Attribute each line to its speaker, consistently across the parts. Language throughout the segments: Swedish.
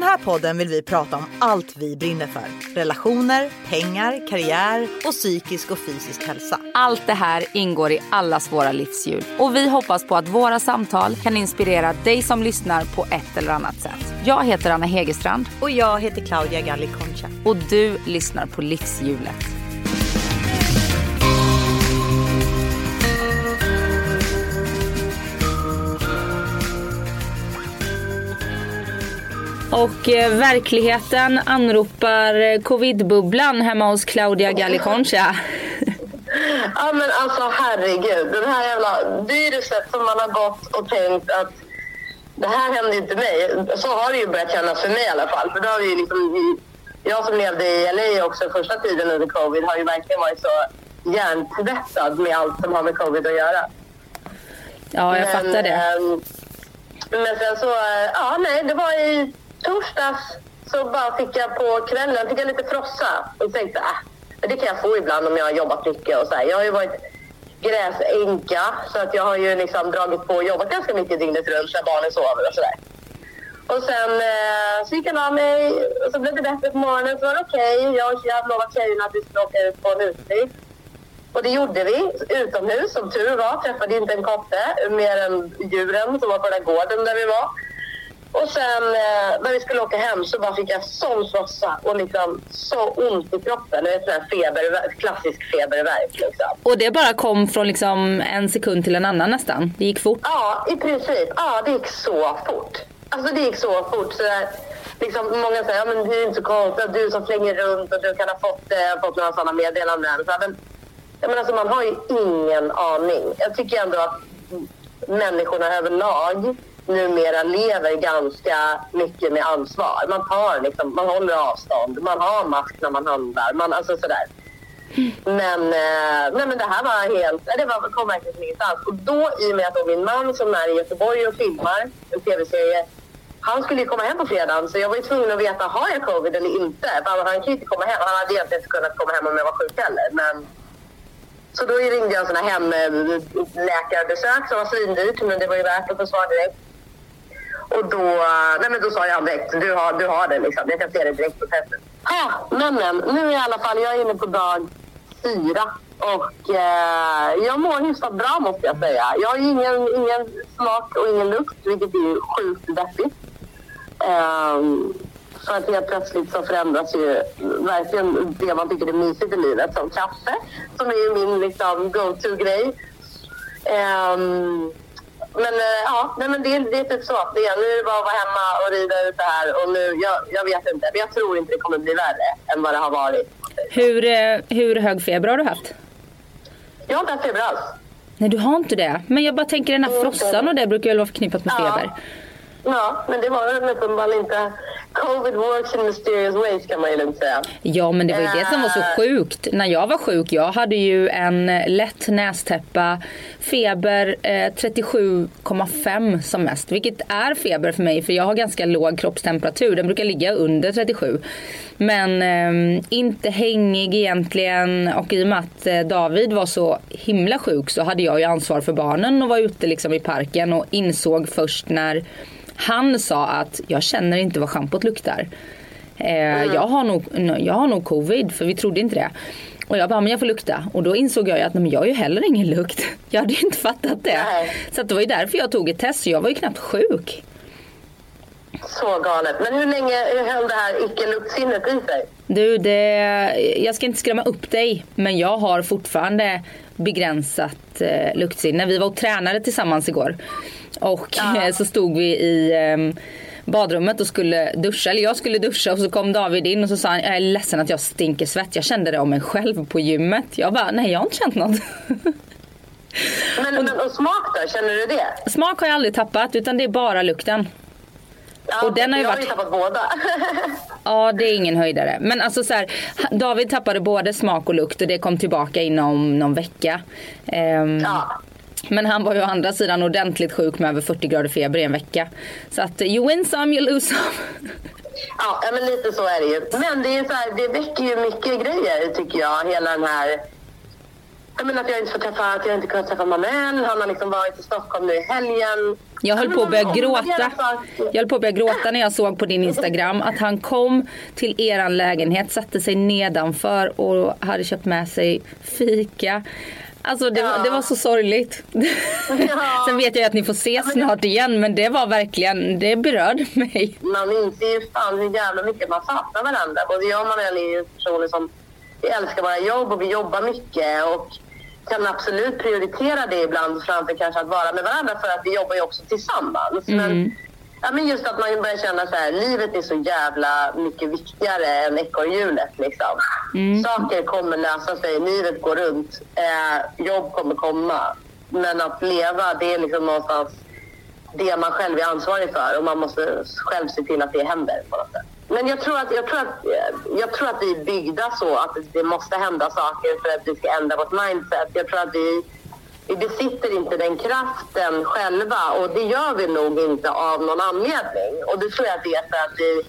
Speaker 1: den här podden vill vi prata om allt vi brinner för. Relationer, pengar, karriär och psykisk och fysisk hälsa.
Speaker 2: Allt det här ingår i allas våra livshjul och vi hoppas på att våra samtal kan inspirera dig som lyssnar på ett eller annat sätt. Jag heter Anna Hegerstrand
Speaker 1: Och jag heter Claudia Galli Concha.
Speaker 2: och du lyssnar på Livshjulet. Och eh, verkligheten anropar eh, covidbubblan hemma hos Claudia Galliconcha.
Speaker 3: Ja men alltså herregud, den här jävla viruset som man har gått och tänkt att det här händer inte mig. Så har det ju börjat kännas för mig i alla fall. För då har vi ju liksom, jag som levde i LA också första tiden under covid har ju verkligen varit så hjärntvättad med allt som har med covid att göra.
Speaker 2: Ja, jag fattar det.
Speaker 3: ehm, men sen så, eh, ja nej, det var i torsdags så bara fick jag på kvällen fick jag lite frossa och tänkte äh, det kan jag få ibland om jag har jobbat mycket och så här. Jag har ju varit gräsänka så att jag har ju liksom dragit på och jobbat ganska mycket dygnet runt när barnen sover och sådär. Och sen eh, så gick han av mig och så blev det bättre på morgonen så var det okej. Jag, och hade lovat tjejerna att vi skulle åka ut på en utflykt. Och det gjorde vi utomhus, som tur var. Träffade inte en kotte, mer än djuren som var på den där gården där vi var. Och sen eh, när vi skulle åka hem så bara fick jag sån frossa och liksom så ont i kroppen. Det är sån här feber, klassisk febervärk liksom.
Speaker 2: Och det bara kom från liksom en sekund till en annan nästan. Det gick fort.
Speaker 3: Ja, i princip. Ja, det gick så fort. Alltså det gick så fort. Så där, liksom, många säger, ja men det är inte så konstigt, du som flänger runt och du kan ha fått, eh, fått några sådana meddelanden. Så, men, men alltså, man har ju ingen aning. Jag tycker ändå att människorna överlag numera lever ganska mycket med ansvar. Man tar liksom, man håller avstånd, man har mask när man handlar, man, alltså sådär. Men, eh, nej, men det här var helt, det var, kom verkligen från ingenstans. Och då i och med att då min man som är i Göteborg och filmar en tv-serie, han skulle ju komma hem på fredagen så jag var ju tvungen att veta, har jag covid eller inte? För han kan ju inte komma hem, han hade egentligen inte kunnat komma hem om jag var sjuk heller. Men, så då ringde jag en sån här hemläkarbesök som var svindyrt men det var ju värt att få svar direkt. Och då, nej men då sa jag direkt, du har, du har det liksom. Jag kan se det direkt på testet. Ha, men, men nu i alla fall, jag är inne på dag fyra. Och eh, jag mår hyfsat bra måste jag säga. Jag har ingen, ingen smak och ingen lukt, vilket är sjukt deppigt. Eh, för att helt plötsligt så förändras ju verkligen det man tycker är mysigt i livet. Som kaffe, som är min liksom, go-to-grej. Eh, men eh, ja, nej, men det, det är typ så. Det är, nu är det bara att vara hemma och rida ut det här. Och nu, jag, jag vet inte, men jag tror inte det kommer bli värre än vad det har varit.
Speaker 2: Hur, eh, hur hög feber har du haft?
Speaker 3: Jag har inte haft feber alls.
Speaker 2: Nej du har inte det. Men jag bara tänker den här frossan och det brukar väl vara förknippat med feber.
Speaker 3: Ja, men det var den uppenbarligen inte. Covid works in mysterious ways kan man ju lugnt säga.
Speaker 2: Ja men det var ju det som var så sjukt. När jag var sjuk, jag hade ju en lätt nästäppa, feber eh, 37,5 som mest. Vilket är feber för mig för jag har ganska låg kroppstemperatur. Den brukar ligga under 37. Men eh, inte hängig egentligen och i och med att eh, David var så himla sjuk så hade jag ju ansvar för barnen och var ute liksom i parken och insåg först när han sa att jag känner inte vad schampot luktar. Eh, jag, har nog, jag har nog covid för vi trodde inte det. Och jag bara, men jag får lukta. Och då insåg jag ju att nej, men jag har ju heller ingen lukt. Jag hade ju inte fattat det.
Speaker 3: Nej.
Speaker 2: Så det var ju därför jag tog ett test. Så jag var ju knappt sjuk.
Speaker 3: Så galet. Men hur länge hur höll det här icke-luktsinnet i sig?
Speaker 2: Du, det, jag ska inte skrämma upp dig. Men jag har fortfarande begränsat eh, luktsinne. Vi var och tränade tillsammans igår. Och
Speaker 3: Ja.
Speaker 2: så stod vi i eh, badrummet och skulle duscha. Eller jag skulle duscha och så kom David in och så sa han jag är ledsen att jag stinker svett. Jag kände det om mig själv på gymmet. Jag bara, nej jag har inte känt något.
Speaker 3: Men, men och smak då? Känner du det?
Speaker 2: Smak har jag aldrig tappat utan det är bara lukten.
Speaker 3: Ja,
Speaker 2: Och den har ju
Speaker 3: jag
Speaker 2: varit-
Speaker 3: har ju tappat båda.
Speaker 2: Ja, det är ingen höjdare. Men alltså så här, David tappade både smak och lukt och det kom tillbaka inom någon vecka. Ehm,
Speaker 3: ja.
Speaker 2: Men han var ju å andra sidan ordentligt sjuk med över 40 grader feber i en vecka. Så att you win some, you lose some.
Speaker 3: Ja, men lite så är det ju. Men det, är så här, det väcker ju mycket grejer tycker jag, hela den här Jag menar att jag inte får träffa, att jag inte kunnat träffa Manuel. Han har liksom varit i Stockholm nu i helgen.
Speaker 2: Jag höll på att börja gråta. Jag höll på att börja gråta när jag såg på din Instagram att han kom till eran lägenhet, satte sig nedanför och hade köpt med sig fika. Alltså det, var,
Speaker 3: Ja.
Speaker 2: det var så sorgligt.
Speaker 3: Ja.
Speaker 2: Sen vet jag att ni får ses snart igen men det var verkligen, det berörde mig.
Speaker 3: Man inser ju fan hur jävla mycket man saknar varandra. Både jag och Manuel är ju personer som vi älskar våra jobb och vi jobbar mycket och kan absolut prioritera det ibland framför kanske att vara med varandra för att vi jobbar ju också tillsammans. Men, ja, men just att man börjar känna så här, livet är så jävla mycket viktigare än ekorrhjulet liksom. Saker kommer lösa sig, livet går runt, eh, jobb kommer komma. Men att leva, det är liksom någonstans det man själv är ansvarig för och man måste själv se till att det händer på något sätt. Men jag tror att, jag tror att, jag tror att vi är byggda så att det måste hända saker för att vi ska ändra vårt mindset. Jag tror att vi, vi besitter inte den kraften själva och det gör vi nog inte av någon anledning. Och det tror jag att det är för att vi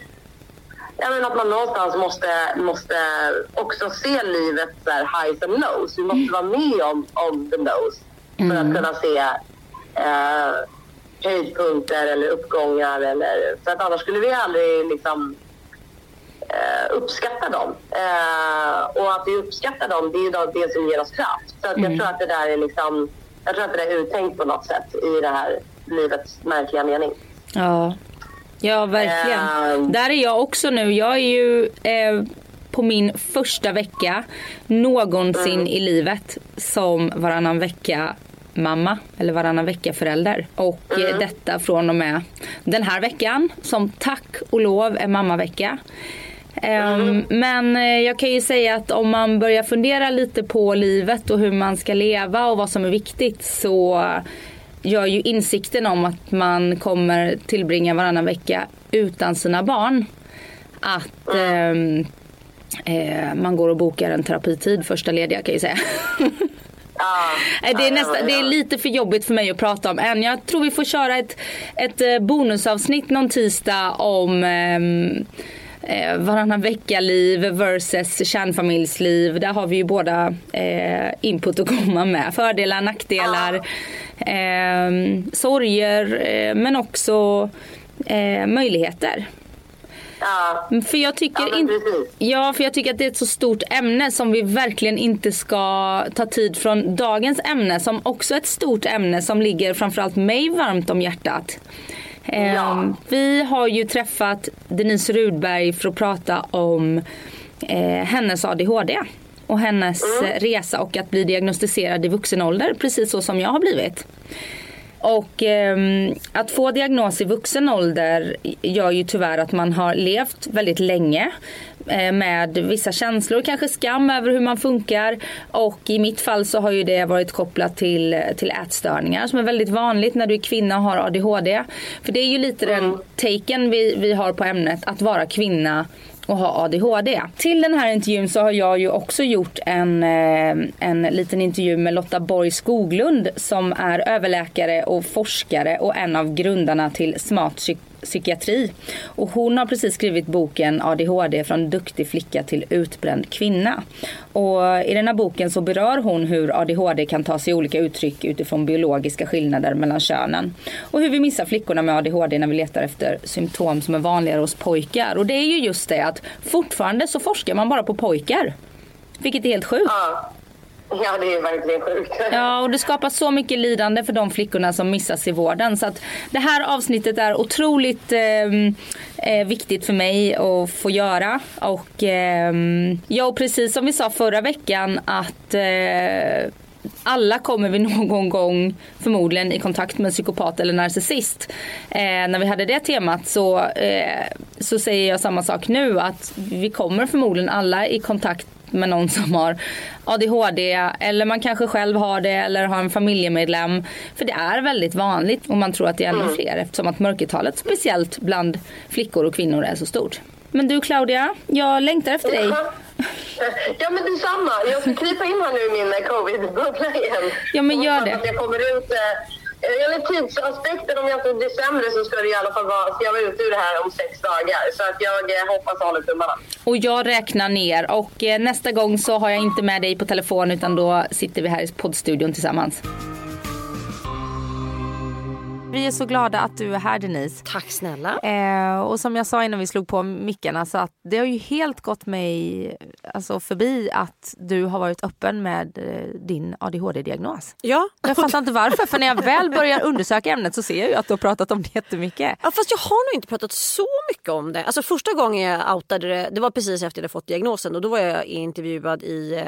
Speaker 3: jag menar att man någonstans måste, måste också se livet så här highs and lows. Vi måste vara med om, om the lows för att kunna se eh, höjdpunkter eller uppgångar. Eller, för att annars skulle vi aldrig liksom, eh, uppskatta dem. Eh, och att vi uppskattar dem, det är ju det som ger oss kraft. Så att jag tror att det där är liksom, jag tror att det är uttänkt på något sätt i det här livets märkliga mening.
Speaker 2: Ja, ja verkligen.
Speaker 3: Ehm.
Speaker 2: Där är jag också nu. Jag är ju eh, på min första vecka någonsin i livet som varannan vecka mamma eller varannan vecka förälder. Och eh, detta från och med den här veckan som tack och lov är mammavecka. Ehm, Men eh, jag kan ju säga att om man börjar fundera lite på livet och hur man ska leva och vad som är viktigt så gör ju insikten om att man kommer tillbringa varannan vecka utan sina barn att ehm, eh, man går och bokar en terapitid första lediga kan jag ju säga. Nej, Det är, nästa, det är lite för jobbigt för mig att prata om än. Jag tror vi får köra ett, ett eh, bonusavsnitt någon tisdag om ehm, eh, varannan vecka-liv versus kärnfamiljsliv. Där har vi ju båda eh, input att komma med. Fördelar, nackdelar, eh, sorger eh, men också eh, möjligheter.
Speaker 3: Ja.
Speaker 2: För jag tycker
Speaker 3: Ja,
Speaker 2: inte... Ja, för jag tycker att det är ett så stort ämne som vi verkligen inte ska ta tid från dagens ämne som också är ett stort ämne som ligger framförallt mig varmt om hjärtat. Ehm,
Speaker 3: Ja.
Speaker 2: Vi har ju träffat Denise Rudberg för att prata om eh, hennes ADHD och hennes
Speaker 3: Mm.
Speaker 2: eh, resa och att bli diagnostiserad i vuxen ålder precis så som jag har blivit. Och ehm, att få diagnos i vuxen ålder gör ju tyvärr att man har levt väldigt länge eh, med vissa känslor, kanske skam över hur man funkar. Och i mitt fall så har ju det varit kopplat till, till ätstörningar som är väldigt vanligt när du är kvinna och har ADHD. För det är ju lite den taken vi, vi har på ämnet, att vara kvinna och ha ADHD. Till den här intervjun så har jag ju också gjort en, eh, en liten intervju med Lotta Borg Skoglund som är överläkare och forskare och en av grundarna till Smart Psyk- psykiatri. Och hon har precis skrivit boken ADHD från duktig flicka till utbränd kvinna. Och i den här boken så berör hon hur ADHD kan ta sig olika uttryck utifrån biologiska skillnader mellan könen. Och hur vi missar flickorna med ADHD när vi letar efter symptom som är vanligare hos pojkar. Och det är ju just det att fortfarande så forskar man bara på pojkar. Vilket är helt sjukt.
Speaker 3: Ja. ja, det är verkligen sjukt.
Speaker 2: Ja, och det skapar så mycket lidande för de flickorna som missas i vården. Så att det här avsnittet är otroligt ehm, eh, viktigt för mig att få göra. Och eh, ja, och precis som vi sa förra veckan att eh, alla kommer vi någon gång förmodligen i kontakt med en psykopat eller narcissist. Eh, när vi hade det temat så, eh, så säger jag samma sak nu att vi kommer förmodligen alla i kontakt med någon som har ADHD eller man kanske själv har det eller har en familjemedlem. För det är väldigt vanligt och man tror att det är ännu fler eftersom att mörkertalet speciellt bland flickor och kvinnor är så stort. Men du Claudia, jag längtar efter dig.
Speaker 3: Ja men detsamma. Jag ska krypa in här nu i min covid-bubbla igen.
Speaker 2: Ja, men gör det.
Speaker 3: Att jag kommer ut, eh, Enligt tidsaspekten, om jag inte blir sämre så ska det i alla fall vara, ska jag vara ute ur det här om sex dagar. Så att jag eh, hoppas och håller tummarna.
Speaker 2: Och jag räknar ner och eh, nästa gång så har jag inte med dig på telefon utan då sitter vi här i poddstudion tillsammans. Vi är så glada att du är här Denise.
Speaker 4: Tack snälla.
Speaker 2: Eh, och som jag sa innan vi slog på mickarna så att det har ju helt gått mig alltså, förbi att du har varit öppen med eh, din ADHD-diagnos.
Speaker 4: Ja.
Speaker 2: Jag fattar inte varför för när jag väl börjar undersöka ämnet så ser jag ju att du har pratat om det jättemycket.
Speaker 4: Ja, fast jag har nog inte pratat så mycket om det. Alltså första gången jag outade det, det var precis efter jag fått diagnosen och då var jag intervjuad i, eh,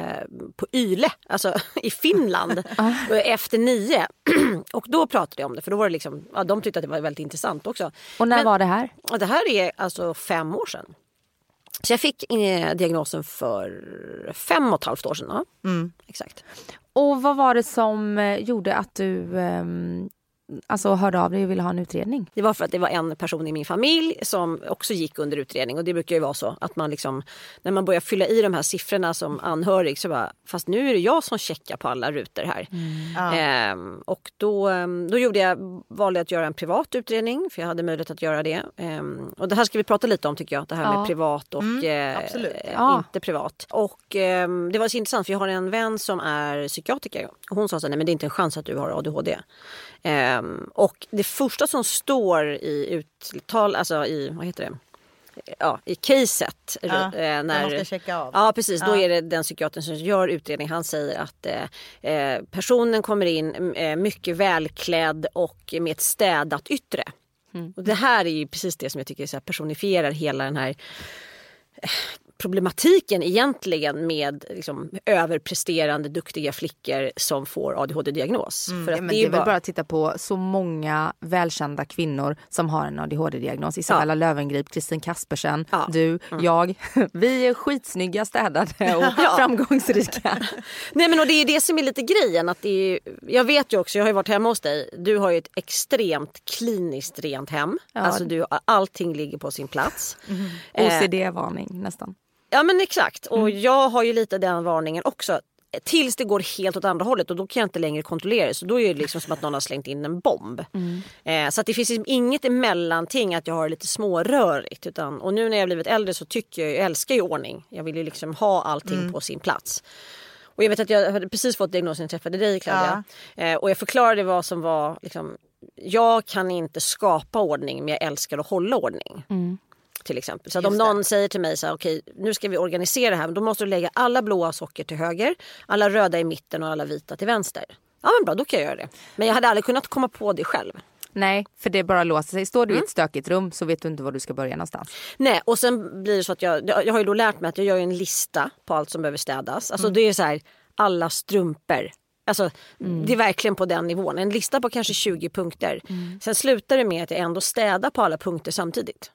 Speaker 4: på Yle, alltså i Finland, efter nio. och då pratade jag om det för då var det liksom ja, de tyckte att det var väldigt intressant också.
Speaker 2: Och när
Speaker 4: Men,
Speaker 2: var det här?
Speaker 4: Det här är alltså fem år sedan. Så jag fick eh, diagnosen för fem och ett halvt år sedan. Ja. Mm. Exakt.
Speaker 2: Och vad var det som eh, gjorde att du eh, alltså, hörde av dig och ville ha en utredning?
Speaker 4: Det var för att det var en person i min familj som också gick under utredning och det brukar ju vara så att man liksom när man börjar fylla i de här siffrorna som anhörig så bara fast nu är det jag som checkar på alla rutor här. Mm. Ehm, och då, ehm, då gjorde jag, valde att göra en privat utredning för jag hade möjlighet att göra det. Ehm, och det här ska vi prata lite om tycker jag, det här ja. med privat och mm, eh, ja. inte privat. Och eh, det var så intressant för jag har en vän som är psykiatriker och hon sa så nej men det är inte en chans att du har ADHD. Um, och det första som står i uttal, alltså i, vad heter det? Ja, i caset.
Speaker 1: Ja, eh, när, måste checka av.
Speaker 4: Ja precis, ja. då är det den psykiatern som gör utredning. Han säger att eh, eh personen kommer in eh, mycket välklädd och med ett städat yttre. Mm. Och det här är ju precis det som jag tycker så personifierar hela den här problematiken egentligen med liksom, överpresterande duktiga flickor som får ADHD-diagnos.
Speaker 2: Mm, För att ja, det, är bara... bara att titta på så många välkända kvinnor som har en ADHD-diagnos. Isabella ja. Löwengrip, Kristin Kaspersen, ja. du, mm. jag. Vi är skitsnygga, städade och framgångsrika.
Speaker 4: Nej men och det är det som är lite grejen. Att det är, jag vet ju också, jag har ju varit hemma hos dig. Du har ju ett extremt kliniskt rent hem. Alltså du, allting ligger på sin plats.
Speaker 2: Mm. OCD-varning nästan.
Speaker 4: Ja men exakt och mm. jag har ju lite den varningen också. Tills det går helt åt andra hållet och då kan jag inte längre kontrollera det. Så då är det liksom som att någon har slängt in en bomb. Mm. Eh, så att det finns liksom inget emellanting att jag har lite smårörigt. Utan, och nu när jag blivit äldre så tycker jag, jag älskar ju ordning. Jag vill ju liksom ha allting mm. på sin plats. Och jag vet att jag hade precis fått diagnosen när jag träffade dig Claudia. Ja. Eh, och jag förklarade vad som var liksom, jag kan inte skapa ordning men jag älskar att hålla ordning. Mm till exempel. Så om någon säger till mig så här, okej nu ska vi organisera det här. Då måste du lägga alla blåa socker till höger, alla röda i mitten och alla vita till vänster. Ja men bra, då kan jag göra det. Men jag hade aldrig kunnat komma på det själv.
Speaker 2: Nej, för det bara låser sig. Står du mm. i ett stökigt rum så vet du inte var du ska börja någonstans.
Speaker 4: Nej, och sen blir det så att jag, jag har ju då lärt mig att jag gör en lista på allt som behöver städas. Alltså mm. det är så här, alla strumpor. Alltså, mm. Det är verkligen på den nivån. En lista på kanske 20 punkter. Mm. Sen slutar det med att jag ändå städar på alla punkter samtidigt.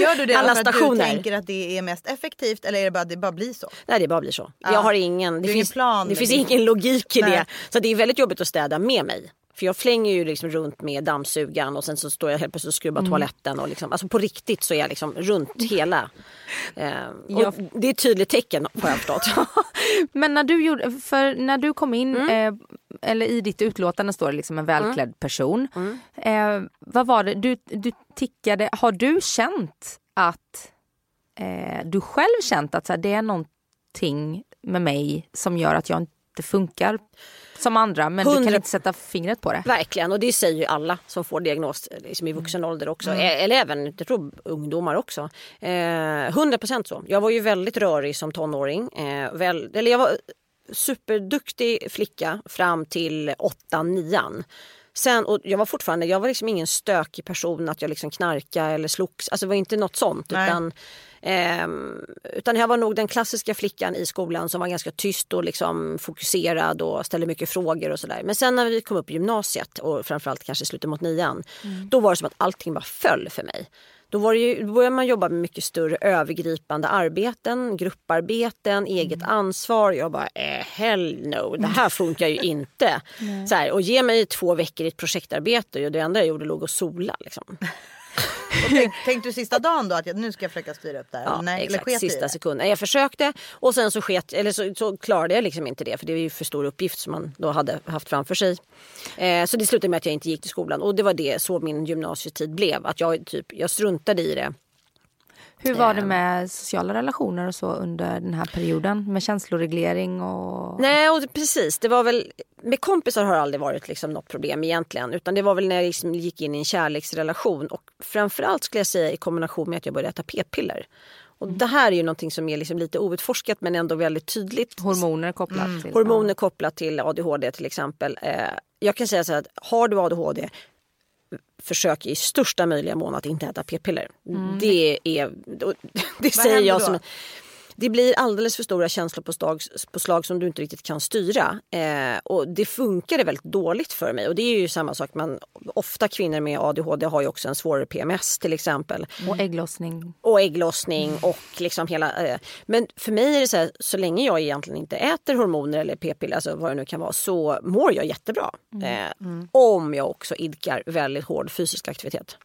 Speaker 1: Gör du det Alla för stationer. att du tänker att det är mest effektivt eller är det bara att det bara blir så?
Speaker 4: Nej det bara blir så. Ja. Jag har ingen, det, finns, plan, det finns ingen logik i Nej. det. Så det är väldigt jobbigt att städa med mig. För jag flänger ju liksom runt med dammsugaren och sen så står jag helt plötsligt och skrubbar mm. toaletten. Och liksom, alltså på riktigt så är jag liksom runt hela. Eh, ja. Det är ett tydligt tecken har jag förstått.
Speaker 2: Men när du, gjorde, för när du kom in, mm. eh, eller i ditt utlåtande står det liksom en välklädd mm. person. Mm. Eh, vad var det, du, du tickade, har du känt att eh, du själv känt att så här, det är någonting med mig som gör att jag inte funkar som andra men 100... du kan inte sätta fingret på det.
Speaker 4: Verkligen och det säger ju alla som får diagnos liksom i vuxen ålder också. Mm. Eller även jag tror, ungdomar också. Eh, 100% så. Jag var ju väldigt rörig som tonåring. Eh, väl, eller jag var superduktig flicka fram till 8-9. Sen, och jag var fortfarande, jag var liksom ingen stökig person att jag liksom knarkade eller slogs. Alltså det var inte något sånt. Utan, eh, utan jag var nog den klassiska flickan i skolan som var ganska tyst och liksom fokuserad och ställde mycket frågor och sådär. Men sen när vi kom upp i gymnasiet och framförallt kanske slutet mot nian. Mm. Då var det som att allting bara föll för mig. Då, var ju, då började man jobba med mycket större övergripande arbeten, grupparbeten, eget mm. ansvar. Jag bara, eh, hell no, det här funkar ju inte. så här, och ge mig två veckor i ett projektarbete och det enda jag gjorde låg och sola. Liksom.
Speaker 1: Tänk, tänkte du sista dagen då att jag, nu ska jag försöka styra upp det här?
Speaker 4: Ja,
Speaker 1: Nej,
Speaker 4: exakt. Sista sekunden. Jag försökte och sen så, sket, eller så, så klarade jag liksom inte det för det var ju för stor uppgift som man då hade haft framför sig. Eh, så det slutade med att jag inte gick till skolan och det var det så min gymnasietid blev. Att jag, typ, jag struntade i det.
Speaker 2: Hur var det med sociala relationer och så under den här perioden? Med känsloreglering och...
Speaker 4: Nej, och precis. Det var väl, med kompisar har det aldrig varit liksom något problem egentligen. Utan det var väl när jag liksom gick in i en kärleksrelation. Och framförallt skulle jag säga i kombination med att jag började äta p-piller. Och det här är ju någonting som är liksom lite outforskat men ändå väldigt tydligt.
Speaker 2: Hormoner kopplat till...
Speaker 4: Hormoner kopplat till ADHD till exempel. Eh, jag kan säga så här att har du ADHD försök i största möjliga mån att inte äta p-piller. Det är, det säger
Speaker 1: händer
Speaker 4: jag
Speaker 1: då?
Speaker 4: som det blir alldeles för stora känslopåslag på slag som du inte riktigt kan styra. Eh, och det funkade väldigt dåligt för mig. Och det är ju samma sak. Man, ofta kvinnor med ADHD har ju också en svårare PMS till exempel.
Speaker 2: Och ägglossning.
Speaker 4: Och ägglossning och liksom hela... Eh, men för mig är det så här, så länge jag egentligen inte äter hormoner eller p-piller, alltså vad det nu kan vara, så mår jag jättebra. Eh, Om jag också idkar väldigt hård fysisk aktivitet.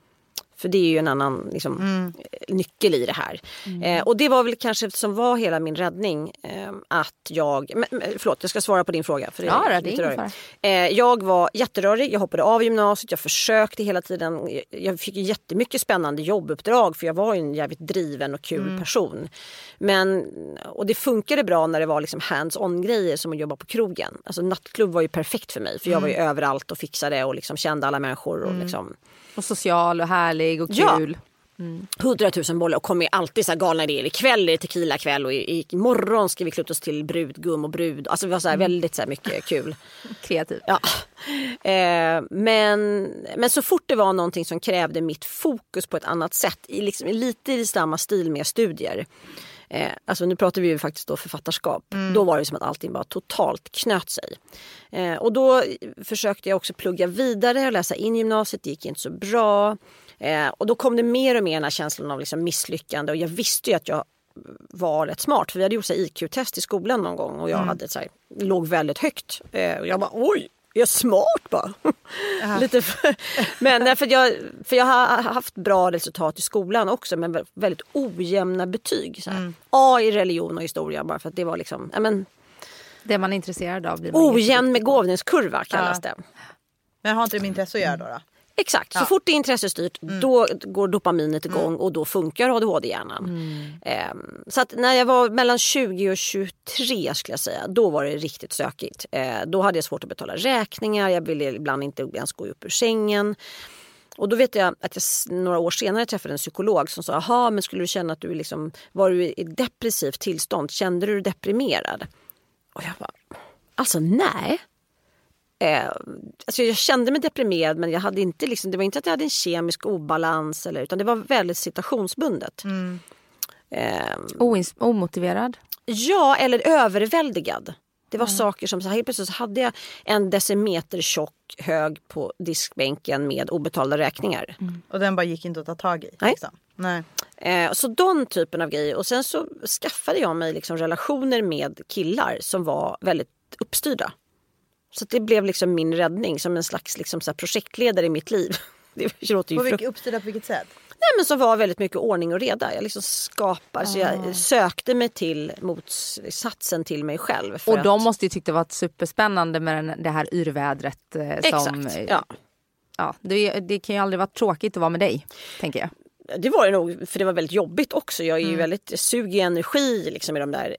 Speaker 4: För det är ju en annan liksom, nyckel i det här. Eh, och det var väl kanske som var hela min räddning. Eh, att jag, men, förlåt, jag ska svara på din fråga. För det
Speaker 2: Ja, det är
Speaker 4: lite rörigt.
Speaker 2: fara.
Speaker 4: Eh, jag var jätterörig, jag hoppade av gymnasiet, jag försökte hela tiden. Jag- Jag fick jättemycket spännande jobbuppdrag för jag var ju en jävligt driven och kul person. Men, och det funkade bra när det var liksom hands-on grejer som att jobba på krogen. Alltså nattklubb var ju perfekt för mig för jag var ju överallt och fixade och liksom kände alla människor. Och liksom,
Speaker 2: Och social och härlig och
Speaker 4: Ja.
Speaker 2: kul.
Speaker 4: hundratusen bollar och kom med alltid så här galna idéer. Ikväll är det tequila kväll och i- imorgon ska vi klä ut oss till brudgum och brud. Alltså det var så här väldigt så här mycket kul.
Speaker 2: Kreativ.
Speaker 4: Ja. Eh, men, men så fort det var någonting som krävde mitt fokus på ett annat sätt, i liksom, lite i samma stil med studier. Eh, alltså nu pratar vi ju faktiskt då författarskap. Då var det som att allting bara totalt knöt sig. Eh, och då försökte jag också plugga vidare och läsa in gymnasiet. Det gick inte så bra. Eh, och då kom det mer och mer den här känslan av liksom misslyckande. Och jag visste ju att jag var rätt smart. För vi hade gjort IQ-test i skolan någon gång och jag hade så här, låg väldigt högt. Eh, och jag bara oj, är jag smart bara? Lite för, men för, jag, för jag har haft bra resultat i skolan också men vä- väldigt ojämna betyg. Så här. A i religion och historia bara för att det var liksom, ja, men,
Speaker 2: Det man är intresserad av blir man
Speaker 4: ojämn begåvningskurva kallas det.
Speaker 1: Men har inte det med intresse att göra då? då?
Speaker 4: Exakt, så fort det är intressestyrt då går dopaminet igång och då funkar ADHD-hjärnan. Ehm, så att när jag var mellan 20 och 23 skulle jag säga, då var det riktigt stökigt. Eh, då hade jag svårt att betala räkningar, jag ville ibland inte ens gå upp ur sängen. Och då vet jag att jag några år senare träffade en psykolog som sa, jaha men skulle du känna att du liksom, var du i depressivt tillstånd, kände du dig deprimerad? Och jag bara, alltså nej. Eh, alltså jag kände mig deprimerad men jag hade inte liksom, det var inte att jag hade en kemisk obalans eller, utan det var väldigt situationsbundet. Eh,
Speaker 2: Oins- omotiverad.
Speaker 4: ja, eller överväldigad. Det var saker som, så här, helt plötsligt så hade jag en decimeter tjock hög på diskbänken med obetalda räkningar.
Speaker 1: Och den bara gick inte att ta tag i?
Speaker 4: Nej.
Speaker 1: Liksom. Nej.
Speaker 4: Eh, så den typen av grejer. Och sen så skaffade jag mig liksom relationer med killar som var väldigt uppstyrda. Så det blev liksom min räddning som en slags liksom så här projektledare i mitt liv. Det låter ju
Speaker 1: På vilket, uppstyrda på vilket sätt?
Speaker 4: Nej, men som var väldigt mycket ordning och reda. Jag liksom skapar, så jag sökte mig till motsatsen till mig själv. för
Speaker 2: Och de
Speaker 4: att-
Speaker 2: måste ju tycka det var superspännande med den, det här yrvädret. Eh, som,
Speaker 4: Exakt,
Speaker 2: eh,
Speaker 4: ja.
Speaker 2: ja, det, det kan ju aldrig vara tråkigt att vara med dig, tänker jag.
Speaker 4: Det var det nog, för det var väldigt jobbigt också. Jag är ju väldigt sug i energi liksom, i de där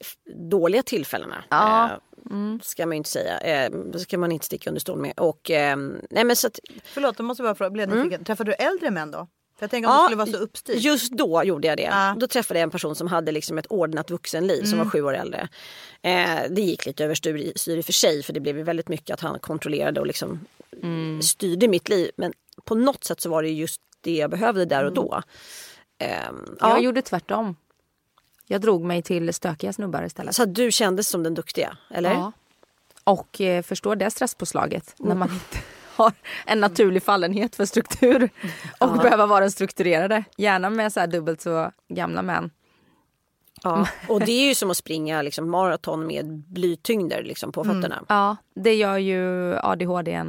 Speaker 4: dåliga tillfällena.
Speaker 2: Ja.
Speaker 4: Eh, Ska man ju inte säga. Eh, det ska man inte sticka under stol med. Och, eh, nej, men så att,
Speaker 1: Förlåt, då måste jag bara fråga. Blev nyfiken. Träffade du äldre män då? För jag tänker om det skulle vara så uppstyrt.
Speaker 4: Just då gjorde jag det.
Speaker 1: Ja.
Speaker 4: Då träffade jag en person som hade liksom ett ordnat vuxenliv som var sju år äldre. Eh, det gick lite överstyr i för sig för det blev ju väldigt mycket att han kontrollerade och liksom styrde mitt liv. Men på något sätt så var det just det jag behövde där och då. Ehm, ja.
Speaker 2: Jag gjorde tvärtom. Jag drog mig till stökiga snubbar istället.
Speaker 4: Så du kändes som den duktiga, eller?
Speaker 2: Ja. Och eh, förstår det stresspåslaget när man inte har en naturlig fallenhet för struktur och behöver vara den strukturerade. Gärna med så här dubbelt så gamla män.
Speaker 4: Ja. Och det är ju som att springa liksom, maraton med blytyngder liksom, på fötterna.
Speaker 2: Ja, det gör ju ADHD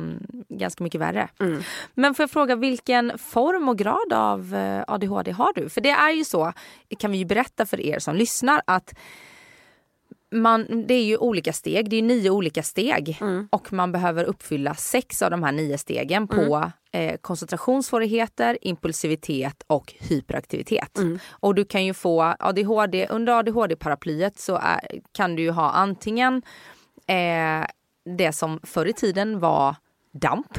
Speaker 2: ganska mycket värre.
Speaker 4: Mm.
Speaker 2: Men får jag fråga vilken form och grad av eh, ADHD har du? För det är ju så, kan vi ju berätta för er som lyssnar att man, det är ju olika steg, det är nio olika steg
Speaker 4: Mm.
Speaker 2: och man behöver uppfylla sex av de här nio stegen på
Speaker 4: Mm.
Speaker 2: eh, koncentrationssvårigheter, impulsivitet och hyperaktivitet.
Speaker 4: Mm.
Speaker 2: Och du kan ju få ADHD, under ADHD-paraplyet så är, kan du ju ha antingen eh, det som förr i tiden var DAMP.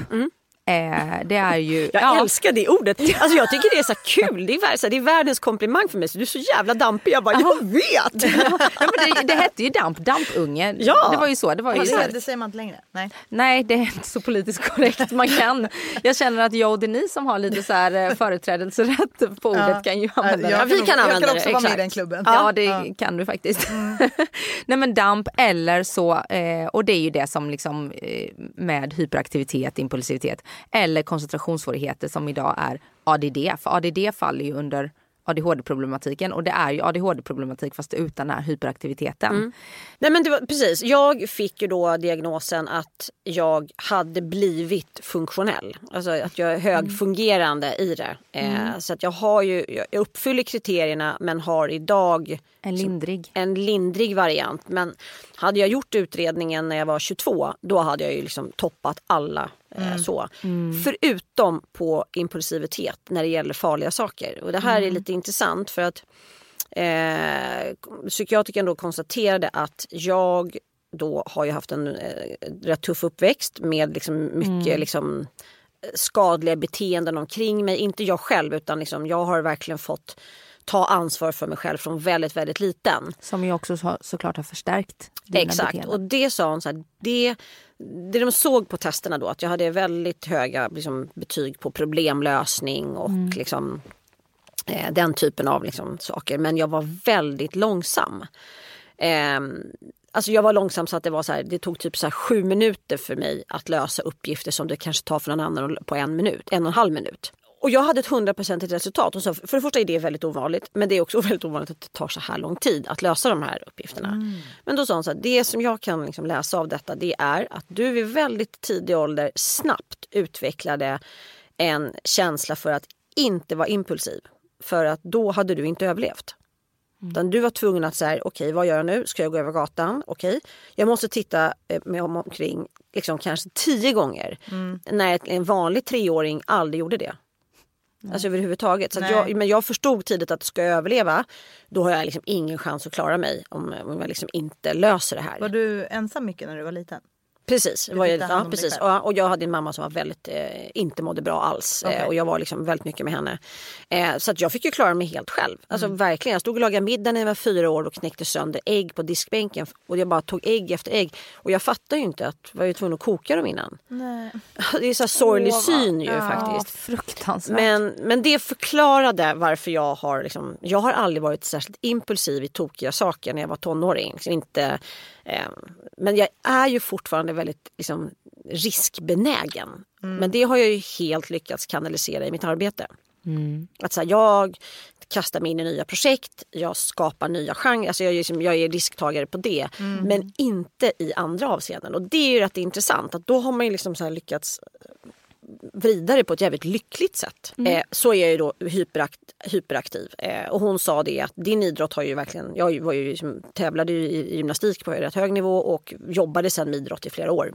Speaker 2: Eh, det är ju...
Speaker 4: Mm. Jag
Speaker 2: ja.
Speaker 4: älskar det ordet. Alltså jag tycker det är så kul. Det är, så det är världens komplimang för mig. Så du är så jävla dampig. Jag bara, jag vet!
Speaker 2: ja, men det, det hette ju DAMP, dampunge.
Speaker 4: Ja.
Speaker 2: Det var ju så. Det var ju
Speaker 1: Ja,
Speaker 2: så.
Speaker 1: det, det säger man inte längre. Nej.
Speaker 2: Nej, det är inte så politiskt korrekt man kan. Jag känner att jag och Denise som har lite så här eh, företrädelserätt på ordet
Speaker 1: Ja.
Speaker 2: kan ju använda
Speaker 1: jag
Speaker 2: det.
Speaker 4: vi
Speaker 1: nog-
Speaker 4: kan
Speaker 1: Jag
Speaker 4: använda
Speaker 1: kan
Speaker 4: det,
Speaker 1: också vara med i den klubben.
Speaker 2: Ja, det kan du faktiskt. Nej men DAMP eller så, eh, och det är ju det som liksom eh, med hyperaktivitet, impulsivitet eller koncentrationssvårigheter som idag är ADD. För ADD faller ju under ADHD-problematiken och det är ju ADHD-problematik fast utan den här hyperaktiviteten.
Speaker 4: Nej men det var, precis, jag fick ju då diagnosen att jag hade blivit funktionell. Alltså att jag är högfungerande i det. Eh, så att jag har ju, jag uppfyller kriterierna men har idag
Speaker 2: En lindrig.
Speaker 4: en lindrig variant. Men hade jag gjort utredningen när jag var 22 då hade jag ju liksom toppat alla. Eh, så. Förutom på impulsivitet när det gäller farliga saker. Och det här är lite intressant för att eh, psykiatrikern då konstaterade att jag då har ju haft en eh, rätt tuff uppväxt med liksom mycket liksom, skadliga beteenden omkring mig. Inte jag själv utan liksom, jag har verkligen fått ta ansvar för mig själv från väldigt, väldigt liten.
Speaker 2: Som ju också så, såklart har förstärkt dina
Speaker 4: Exakt.
Speaker 2: beteenden.
Speaker 4: Och det sa hon så här, det, det de såg på testerna då att jag hade väldigt höga liksom, betyg på problemlösning och liksom, eh, den typen av liksom, saker. Men jag var väldigt långsam. Ehm, Alltså jag var långsam så att det var så här, det tog typ så här sju minuter för mig att lösa uppgifter som det kanske tar för någon annan på en minut, en och en halv minut. Och jag hade ett hundraprocentigt resultat. Och så, för det första är det väldigt ovanligt men det är också väldigt ovanligt att det tar så här lång tid att lösa de här uppgifterna. Men då sa hon så här, det som jag kan liksom läsa av detta det är att du vid väldigt tidig ålder snabbt utvecklade en känsla för att inte vara impulsiv. För att då hade du inte överlevt. Utan du var tvungen att säga, okej vad gör jag nu? Ska jag gå över gatan? Okej. Jag måste titta eh, mig om- omkring liksom kanske tio gånger. När ett- en vanlig treåring aldrig gjorde det. Alltså överhuvudtaget. Så jag, men jag förstod tidigt att ska jag överleva då har jag liksom ingen chans att klara mig om, om jag liksom inte löser det här.
Speaker 1: Var du ensam mycket när du var liten?
Speaker 4: Precis,
Speaker 1: Du
Speaker 4: var
Speaker 1: hand
Speaker 4: ja, precis. Och, och jag hade en mamma som var väldigt, eh, inte mådde bra alls.
Speaker 1: Okej.
Speaker 4: Eh, och jag var liksom väldigt mycket med henne. Eh, så att jag fick ju klara mig helt själv. Alltså
Speaker 1: Mm.
Speaker 4: verkligen. Jag stod och lagade middag när jag var fyra år och knäckte sönder ägg på diskbänken. Och jag bara tog ägg efter ägg. Och jag fattar ju inte att jag var ju tvungen att koka dem innan.
Speaker 1: Nej.
Speaker 4: Det är så sorglig
Speaker 2: vad-
Speaker 4: syn ju
Speaker 2: Ja,
Speaker 4: faktiskt.
Speaker 2: fruktansvärt.
Speaker 4: Men, men det förklarade varför jag har liksom, jag har aldrig varit särskilt impulsiv i tokiga saker när jag var tonåring. Liksom inte, men jag är ju fortfarande väldigt liksom, riskbenägen. Men det har jag ju helt lyckats kanalisera i mitt arbete. Att så här, jag kastar mig in i nya projekt, jag skapar nya genrer, alltså jag, är liksom, jag är risktagare på det. Men inte i andra avseenden. Och det är ju rätt intressant att då har man ju liksom så lyckats vrida det på ett jävligt lyckligt sätt. Eh, så är jag ju då hyperakt, hyperaktiv. Eh, och hon sa det att din idrott har ju verkligen, jag var ju liksom, tävlade ju i, i gymnastik på rätt hög nivå och jobbade sen med idrott i flera år.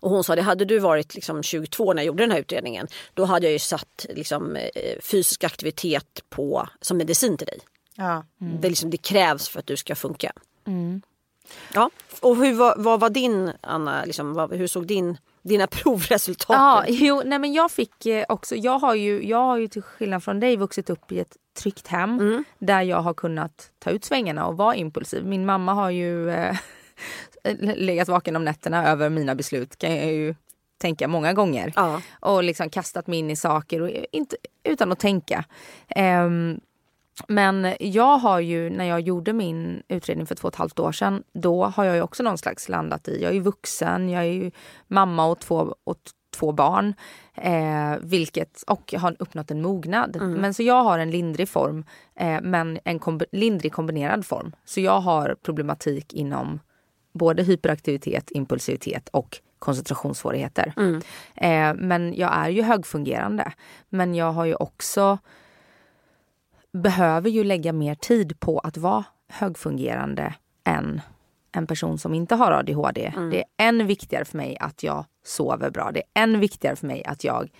Speaker 4: Och hon sa det, hade du varit liksom 22 när jag gjorde den här utredningen då hade jag ju satt liksom, eh, fysisk aktivitet på, som medicin till dig.
Speaker 1: Ja.
Speaker 4: Det, är liksom, det krävs för att du ska funka. Ja, och hur var, vad var din, Anna, liksom, vad, hur såg din, dina provresultat
Speaker 2: Ja, jo, nej men jag fick eh, också, jag har, ju, jag har ju till skillnad från dig vuxit upp i ett tryggt hem
Speaker 4: Mm.
Speaker 2: där jag har kunnat ta ut svängarna och vara impulsiv. Min mamma har ju eh, legat vaken om nätterna över mina beslut kan jag ju tänka många gånger.
Speaker 4: Ja.
Speaker 2: Och liksom kastat mig in i saker och inte, utan att tänka. Ehm, men jag har ju, när jag gjorde min utredning för två och ett halvt år sedan, då har jag ju också någon slags landat i, jag är ju vuxen, jag är ju mamma och två, och två barn. Eh, vilket, och har uppnått en mognad. Men så jag har en lindrig form eh, men en komb- lindrig kombinerad form. Så jag har problematik inom både hyperaktivitet, impulsivitet och koncentrationssvårigheter. Eh, men jag är ju högfungerande. Men jag har ju också behöver ju lägga mer tid på att vara högfungerande än en person som inte har ADHD. Det är än viktigare för mig att jag sover bra. Det är än viktigare för mig att jag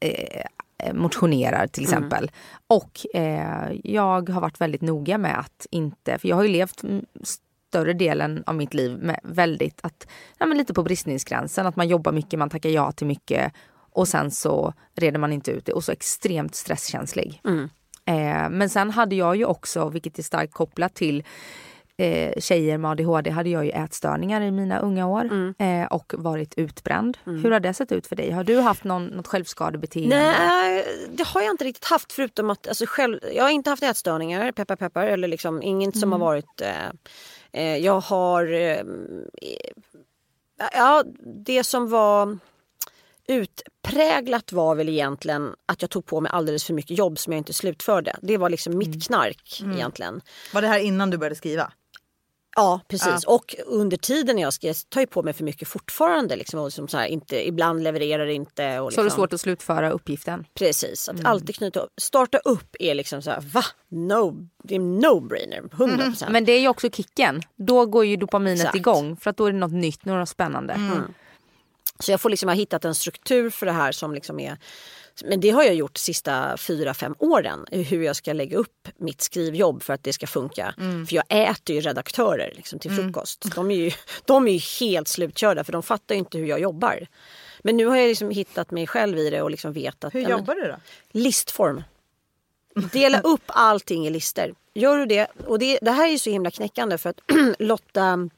Speaker 2: eh, motionerar till exempel. Och eh, jag har varit väldigt noga med att inte, för jag har ju levt mm, större delen av mitt liv med väldigt att, ja, men lite på bristningsgränsen. Att man jobbar mycket, man tackar ja till mycket och sen så reder man inte ut det och så extremt stresskänslig. Eh, men sen hade jag ju också, vilket är starkt kopplat till eh, tjejer med ADHD, hade jag ju ätstörningar i mina unga år eh, och varit utbränd. Hur har det sett ut för dig? Har du haft någon, något självskadebeteende?
Speaker 4: Nej, det har jag inte riktigt haft förutom att alltså själv, jag har inte haft ätstörningar, peppar peppar, eller liksom inget som har varit... Eh, eh, jag har... Eh, ja, det som var utpräglat var väl egentligen att jag tog på mig alldeles för mycket jobb som jag inte slutförde. Det var liksom mitt knark egentligen.
Speaker 1: Var det här innan du började skriva?
Speaker 4: Ja precis och under tiden jag skrev tar jag på mig för mycket fortfarande. Liksom, och liksom så här, inte, ibland levererar inte. Och
Speaker 2: Så har
Speaker 4: liksom,
Speaker 2: du svårt att slutföra uppgiften?
Speaker 4: Precis, att alltid knyta upp. Starta upp är liksom så här, va? No, det är no-brainer, 100 procent.
Speaker 2: Men det är ju också kicken. Då går ju dopaminet
Speaker 4: Exakt.
Speaker 2: igång för att då är det något nytt, något spännande.
Speaker 4: Så jag får liksom ha hittat en struktur för det här som liksom är men det har jag gjort de sista fyra, fem åren. Hur jag ska lägga upp mitt skrivjobb för att det ska funka. För jag äter ju redaktörer liksom, till frukost. De, är ju, de är ju helt slutkörda för de fattar ju inte hur jag jobbar. Men nu har jag liksom hittat mig själv i det och liksom vet att...
Speaker 1: Hur
Speaker 4: ja, men-
Speaker 1: jobbar du då?
Speaker 4: Listform. Dela upp allting i lister. Gör du det, och det, det här är så himla knäckande för att Lotta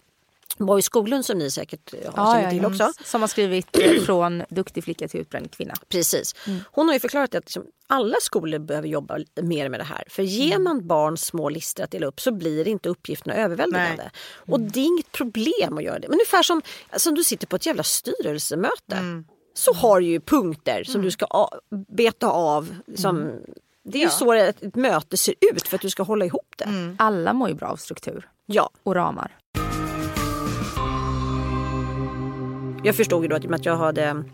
Speaker 4: Borg Skoglund som ni säkert har känner till också.
Speaker 2: Som har skrivit eh, Från duktig flicka till utbränd kvinna.
Speaker 4: Precis. Hon har ju förklarat att liksom alla skolor behöver jobba mer med det här. För ger man barn små listor att dela upp så blir inte uppgifterna överväldigande. Och det är inget problem att göra det. Men ungefär som, som du sitter på ett jävla styrelsemöte. Så har du ju punkter som du ska a- beta av. Som, Det är ju så ett möte ser ut för att du ska hålla ihop det.
Speaker 2: Alla mår ju bra av struktur
Speaker 4: Ja.
Speaker 2: och ramar.
Speaker 4: Jag förstod ju då att, jag hade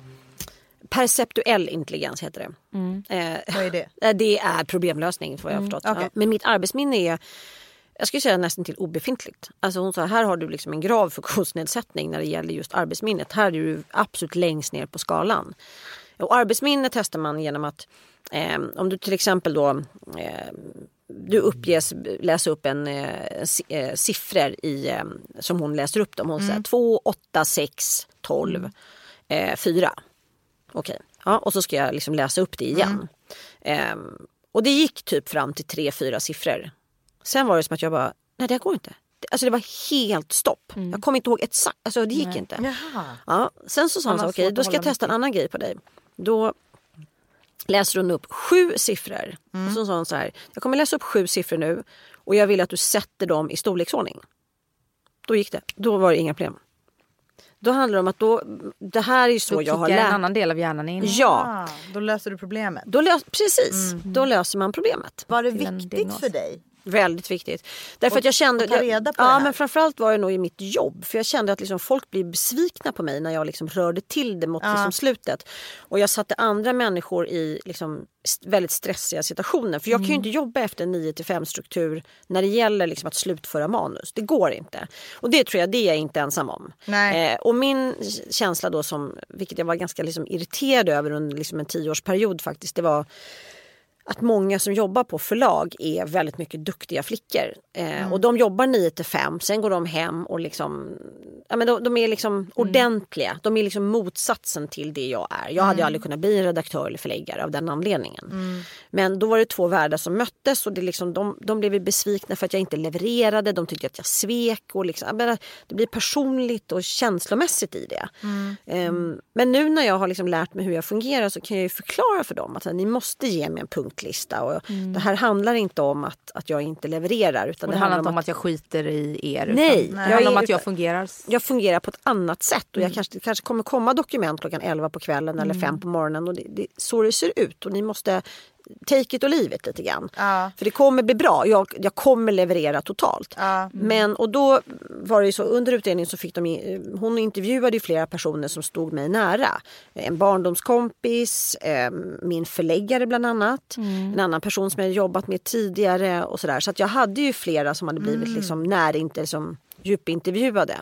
Speaker 4: perceptuell intelligens heter det. Eh,
Speaker 1: Vad är det?
Speaker 4: Det är problemlösning vad jag har förstått.
Speaker 1: okej.
Speaker 4: Ja. Men mitt arbetsminne är jag skulle säga nästan till obefintligt. Alltså hon sa här har du liksom en grav funktionsnedsättning när det gäller just arbetsminnet. Här är du absolut längst ner på skalan. Och arbetsminne testar man genom att eh, om du till exempel då eh, du uppges läsa upp en eh, eh, siffror i, eh, som hon läser upp dem. Hon säger 2, 8, 6, 12, eh, 4. Okej, ja, och så ska jag liksom läsa upp det igen. Ehm, och det gick typ fram till tre, fyra siffror. Sen var det som att jag bara, nej det här går inte. Alltså det var helt stopp. Jag kommer inte ihåg exakt, alltså det gick inte.
Speaker 1: Jaha.
Speaker 4: Ja, sen så sa hon
Speaker 1: Man
Speaker 4: så, okej
Speaker 1: svårt
Speaker 4: då ska jag testa en annan grej på dig. Då läser hon upp sju siffror.
Speaker 1: Mm.
Speaker 4: Och så sa hon så här, jag kommer läsa upp sju siffror nu och jag vill att du sätter dem i storleksordning. Då gick det, då var det inga problem. Då handlar det om att då, det här är ju så
Speaker 2: Då
Speaker 4: jag har
Speaker 2: kickar en
Speaker 4: lärt
Speaker 2: annan del av hjärnan in.
Speaker 4: Ja,
Speaker 1: Ah, då löser du problemet.
Speaker 4: då lös, precis, då löser man problemet.
Speaker 1: Var det viktigt för dig?
Speaker 4: Väldigt viktigt. Därför
Speaker 1: Och-
Speaker 4: att jag kände...
Speaker 1: ta reda på
Speaker 4: ja,
Speaker 1: det här.
Speaker 4: men framförallt var det nog i mitt jobb. För jag kände att liksom folk blev besvikna på mig när jag liksom rörde till det mot liksom slutet. Och jag satte andra människor i liksom väldigt stressiga situationer. För jag kan ju
Speaker 1: Mm.
Speaker 4: inte jobba efter en 9 till 5 struktur när det gäller liksom att slutföra manus. Det går inte. Och det tror jag, det är jag inte ensam om.
Speaker 1: Nej.
Speaker 4: Eh, och min känsla då som, vilket jag var ganska liksom irriterad över under liksom en tioårsperiod faktiskt, det var att många som jobbar på förlag är väldigt mycket duktiga flickor. Eh, Och de jobbar 9 till 5, sen går de hem och liksom, ja, men de, de är liksom ordentliga. De är liksom motsatsen till det jag är. Jag hade ju aldrig kunnat bli en redaktör eller förläggare av den anledningen. Men då var det två världar som möttes och det liksom, de, de blev besvikna för att jag inte levererade. De tyckte att jag svek. Och liksom, menar, det blir personligt och känslomässigt i det. Ehm, men nu när jag har liksom lärt mig hur jag fungerar så kan jag förklara för dem att här, ni måste ge mig en punkt patientlista. Och Det här handlar inte om att, att jag inte levererar. Utan
Speaker 2: Och det handlar inte om att jag skiter i er.
Speaker 4: Nej,
Speaker 2: utan
Speaker 4: jag
Speaker 2: det handlar om att jag fungerar.
Speaker 4: jag fungerar på ett annat sätt och
Speaker 2: Mm.
Speaker 4: jag kanske, det kanske kommer komma dokument klockan 11 på kvällen eller 5 på morgonen och det, det, så det ser ut och ni måste take it leave it lite grann.
Speaker 1: Ja.
Speaker 4: För det kommer bli bra, jag, jag kommer leverera totalt.
Speaker 1: Ja.
Speaker 4: Men och då var det ju så under utredningen så fick de, in- hon intervjuade ju flera personer som stod mig nära. En barndomskompis, eh, min förläggare bland annat, en annan person som jag jobbat med tidigare och sådär. Så att jag hade ju flera som hade blivit liksom närinter som djupintervjuade.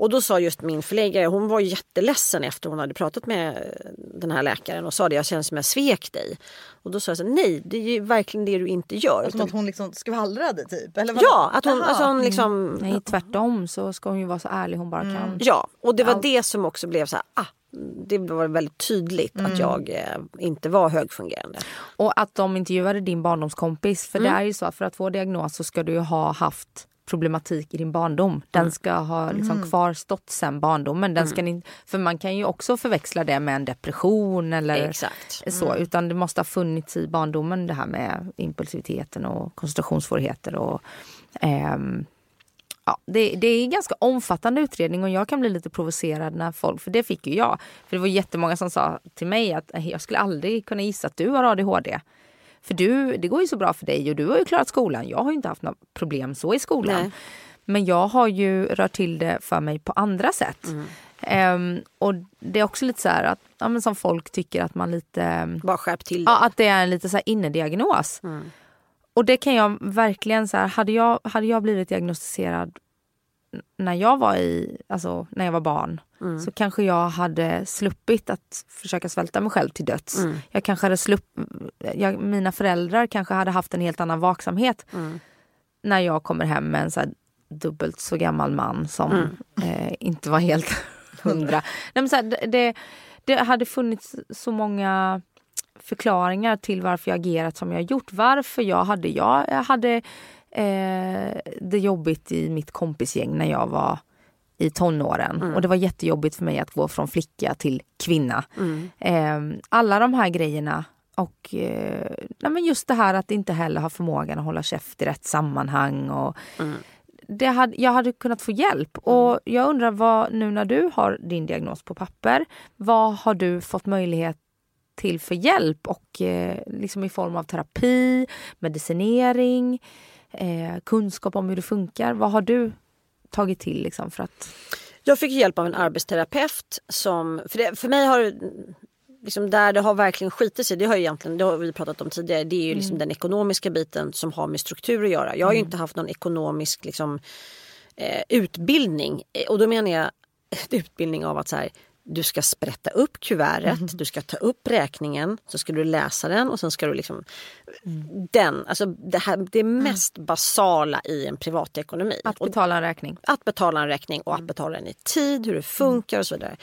Speaker 4: Och då sa just min förläggare, hon var jätteledsen efter hon hade pratat med den här läkaren och sa det, jag känner som jag svek dig. Och då sa jag så nej det är ju verkligen det du inte gör.
Speaker 1: Som
Speaker 4: Utan,
Speaker 1: att hon liksom skvallrade typ? Eller vadå?
Speaker 4: ja, att hon, alltså hon liksom...
Speaker 2: Nej tvärtom så ska hon ju vara så ärlig hon bara kan.
Speaker 4: Ja, och det var det som också blev så här, ah, det var väldigt tydligt
Speaker 1: Mm.
Speaker 4: att jag eh, inte var högfungerande.
Speaker 2: Och att de intervjuade din barndomskompis. För det är ju så att för att få diagnos så ska du ju ha haft problematik i din barndom. Den ska ha liksom kvarstått sen barndomen. Den ska ni, för man kan ju också förväxla det med en depression eller
Speaker 4: Exakt.
Speaker 2: så. Utan det måste ha funnits i barndomen det här med impulsiviteten och koncentrationssvårigheter. Och, ehm, Ja, det, det är en ganska omfattande utredning och jag kan bli lite provocerad när folk, för det fick ju jag. För det var jättemånga som sa till mig att "Eh, jag skulle aldrig kunna gissa att du har ADHD. För du, det går ju så bra för dig och du har ju klarat skolan. Jag har ju inte haft några problem så i skolan.
Speaker 4: Nej.
Speaker 2: Men jag har ju rört till det för mig på andra sätt. Ehm, och det är också lite så här att, ja, men som folk tycker att man lite
Speaker 4: Bara skärp till det.
Speaker 2: Ja, att det är en lite så här innediagnos. Och det kan jag verkligen så här, hade jag, hade jag blivit diagnostiserad när jag var i, alltså när jag var barn så kanske jag hade sluppit att försöka svälta mig själv till döds. Jag kanske hade slupp, jag, mina föräldrar kanske hade haft en helt annan vaksamhet när jag kommer hem med en så dubbelt så gammal man som eh, inte var helt hundra. Nej, men så här, det- det, hade funnits så många förklaringar till varför jag agerat som jag gjort. Varför jag hade, jag hade eh, det jobbigt i mitt kompisgäng när jag var i tonåren. Och det var jättejobbigt för mig att gå från flicka till kvinna. Eh, alla de här grejerna och eh, nej men just det här att inte heller ha förmågan att hålla käft i rätt sammanhang. Och det hade, jag hade kunnat få hjälp. Och jag undrar vad, nu när du har din diagnos på papper, vad har du fått möjlighet till för hjälp? Och eh, liksom i form av terapi, medicinering, eh, kunskap om hur det funkar. Vad har du tagit till liksom för att...
Speaker 4: Jag fick hjälp av en arbetsterapeut som, för, det, för mig har liksom där det har verkligen skitit sig, det har egentligen, det har vi pratat om tidigare, det är ju liksom den ekonomiska biten som har med struktur att göra. Jag har ju inte haft någon ekonomisk liksom, eh, utbildning. Eh, och då menar jag utbildning av att så här, du ska sprätta upp kuvertet, du ska ta upp räkningen, så ska du läsa den och sen ska du liksom... Den, alltså det, här, det mest basala i en privatekonomi.
Speaker 2: Att betala en räkning.
Speaker 4: att betala en räkning och att betala den i tid, hur det funkar och så vidare.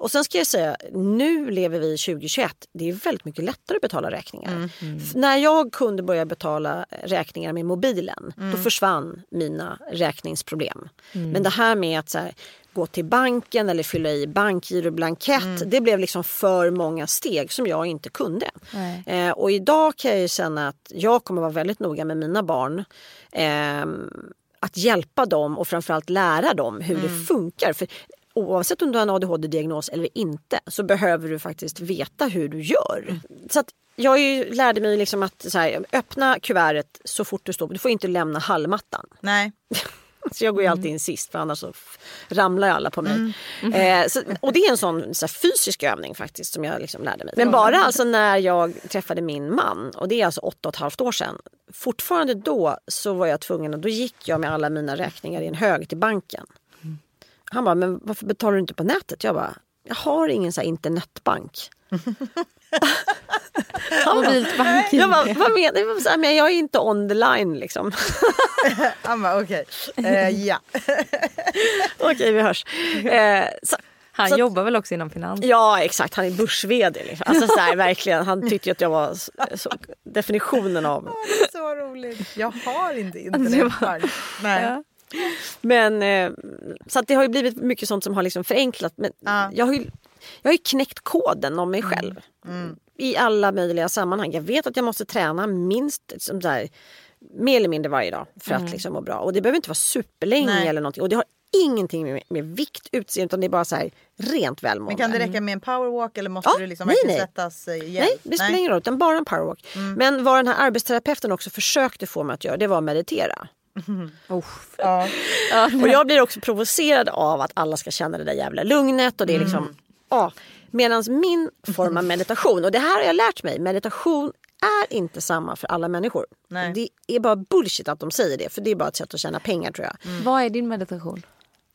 Speaker 4: Och sen ska jag säga, nu lever vi i 2021. Det är väldigt mycket lättare att betala räkningar. F- När jag kunde börja betala räkningar med mobilen, då försvann mina räkningsproblem. Men det här med att här, gå till banken eller fylla i bankgiroblankett, det blev liksom för många steg som jag inte kunde. Eh, och idag kan jag känna att jag kommer vara väldigt noga med mina barn. ehm, att hjälpa dem och framförallt lära dem hur det funkar. För oavsett om du har en ADHD-diagnos eller inte så behöver du faktiskt veta hur du gör. Så jag ju, lärde mig liksom att så här, öppna kuvertet så fort du står Du får inte lämna hallmattan.
Speaker 1: Nej.
Speaker 4: Så jag går ju alltid in sist för annars så ramlar alla på mig. Eh, så, och det är en sån så här, fysisk övning faktiskt som jag liksom lärde mig. Men bara alltså när jag träffade min man och det är alltså åtta och ett halvt år sedan. Fortfarande då så var jag tvungen och då gick jag med alla mina räkningar i en hög till banken. Han bara, men varför betalar du inte på nätet? Jag bara, jag har ingen så internetbank.
Speaker 2: Mobilt.
Speaker 4: Jag bara, vad menar du? Men jag är inte on the line liksom.
Speaker 1: Han bara okej. Eh, ja.
Speaker 4: Okej, vi hörs. Eh, så,
Speaker 2: Han
Speaker 4: Så
Speaker 2: jobbar väl också inom finans?
Speaker 4: Ja exakt, han är börs-vd. Liksom. Alltså, så här, verkligen, han tyckte att jag var så, definitionen av...
Speaker 1: Det är så roligt. Jag har inte internetbank. Nej.
Speaker 2: Ja.
Speaker 4: Men, eh, så att det har ju blivit mycket sånt som har liksom förenklat. Men
Speaker 1: Ja.
Speaker 4: jag, har ju, jag har ju knäckt koden om mig själv. i alla möjliga sammanhang. Jag vet att jag måste träna minst som där, mer eller mindre varje dag för att liksom må bra. Och det behöver inte vara superlänge
Speaker 1: Nej.
Speaker 4: eller någonting. Och det har ingenting med, med vikt, utseende utan det är bara så här rent välmående.
Speaker 1: Men kan det räcka med en powerwalk eller måste
Speaker 4: Ja,
Speaker 1: du liksom
Speaker 4: nej, nej.
Speaker 1: eh, ihjäl?
Speaker 4: Nej, det spelar ingen roll, utan bara en powerwalk. Men vad den här arbetsterapeuten också försökte få mig att göra, det var att meditera.
Speaker 2: Oh.
Speaker 1: Ja.
Speaker 4: Och jag blir också provocerad av att alla ska känna det där jävla lugnet och det är liksom, ja. Medan min form av meditation, och det här har jag lärt mig, meditation är inte samma för alla människor.
Speaker 1: Nej.
Speaker 4: Det är bara bullshit att de säger det, för det är bara ett sätt att tjäna pengar tror jag.
Speaker 2: Vad är din meditation?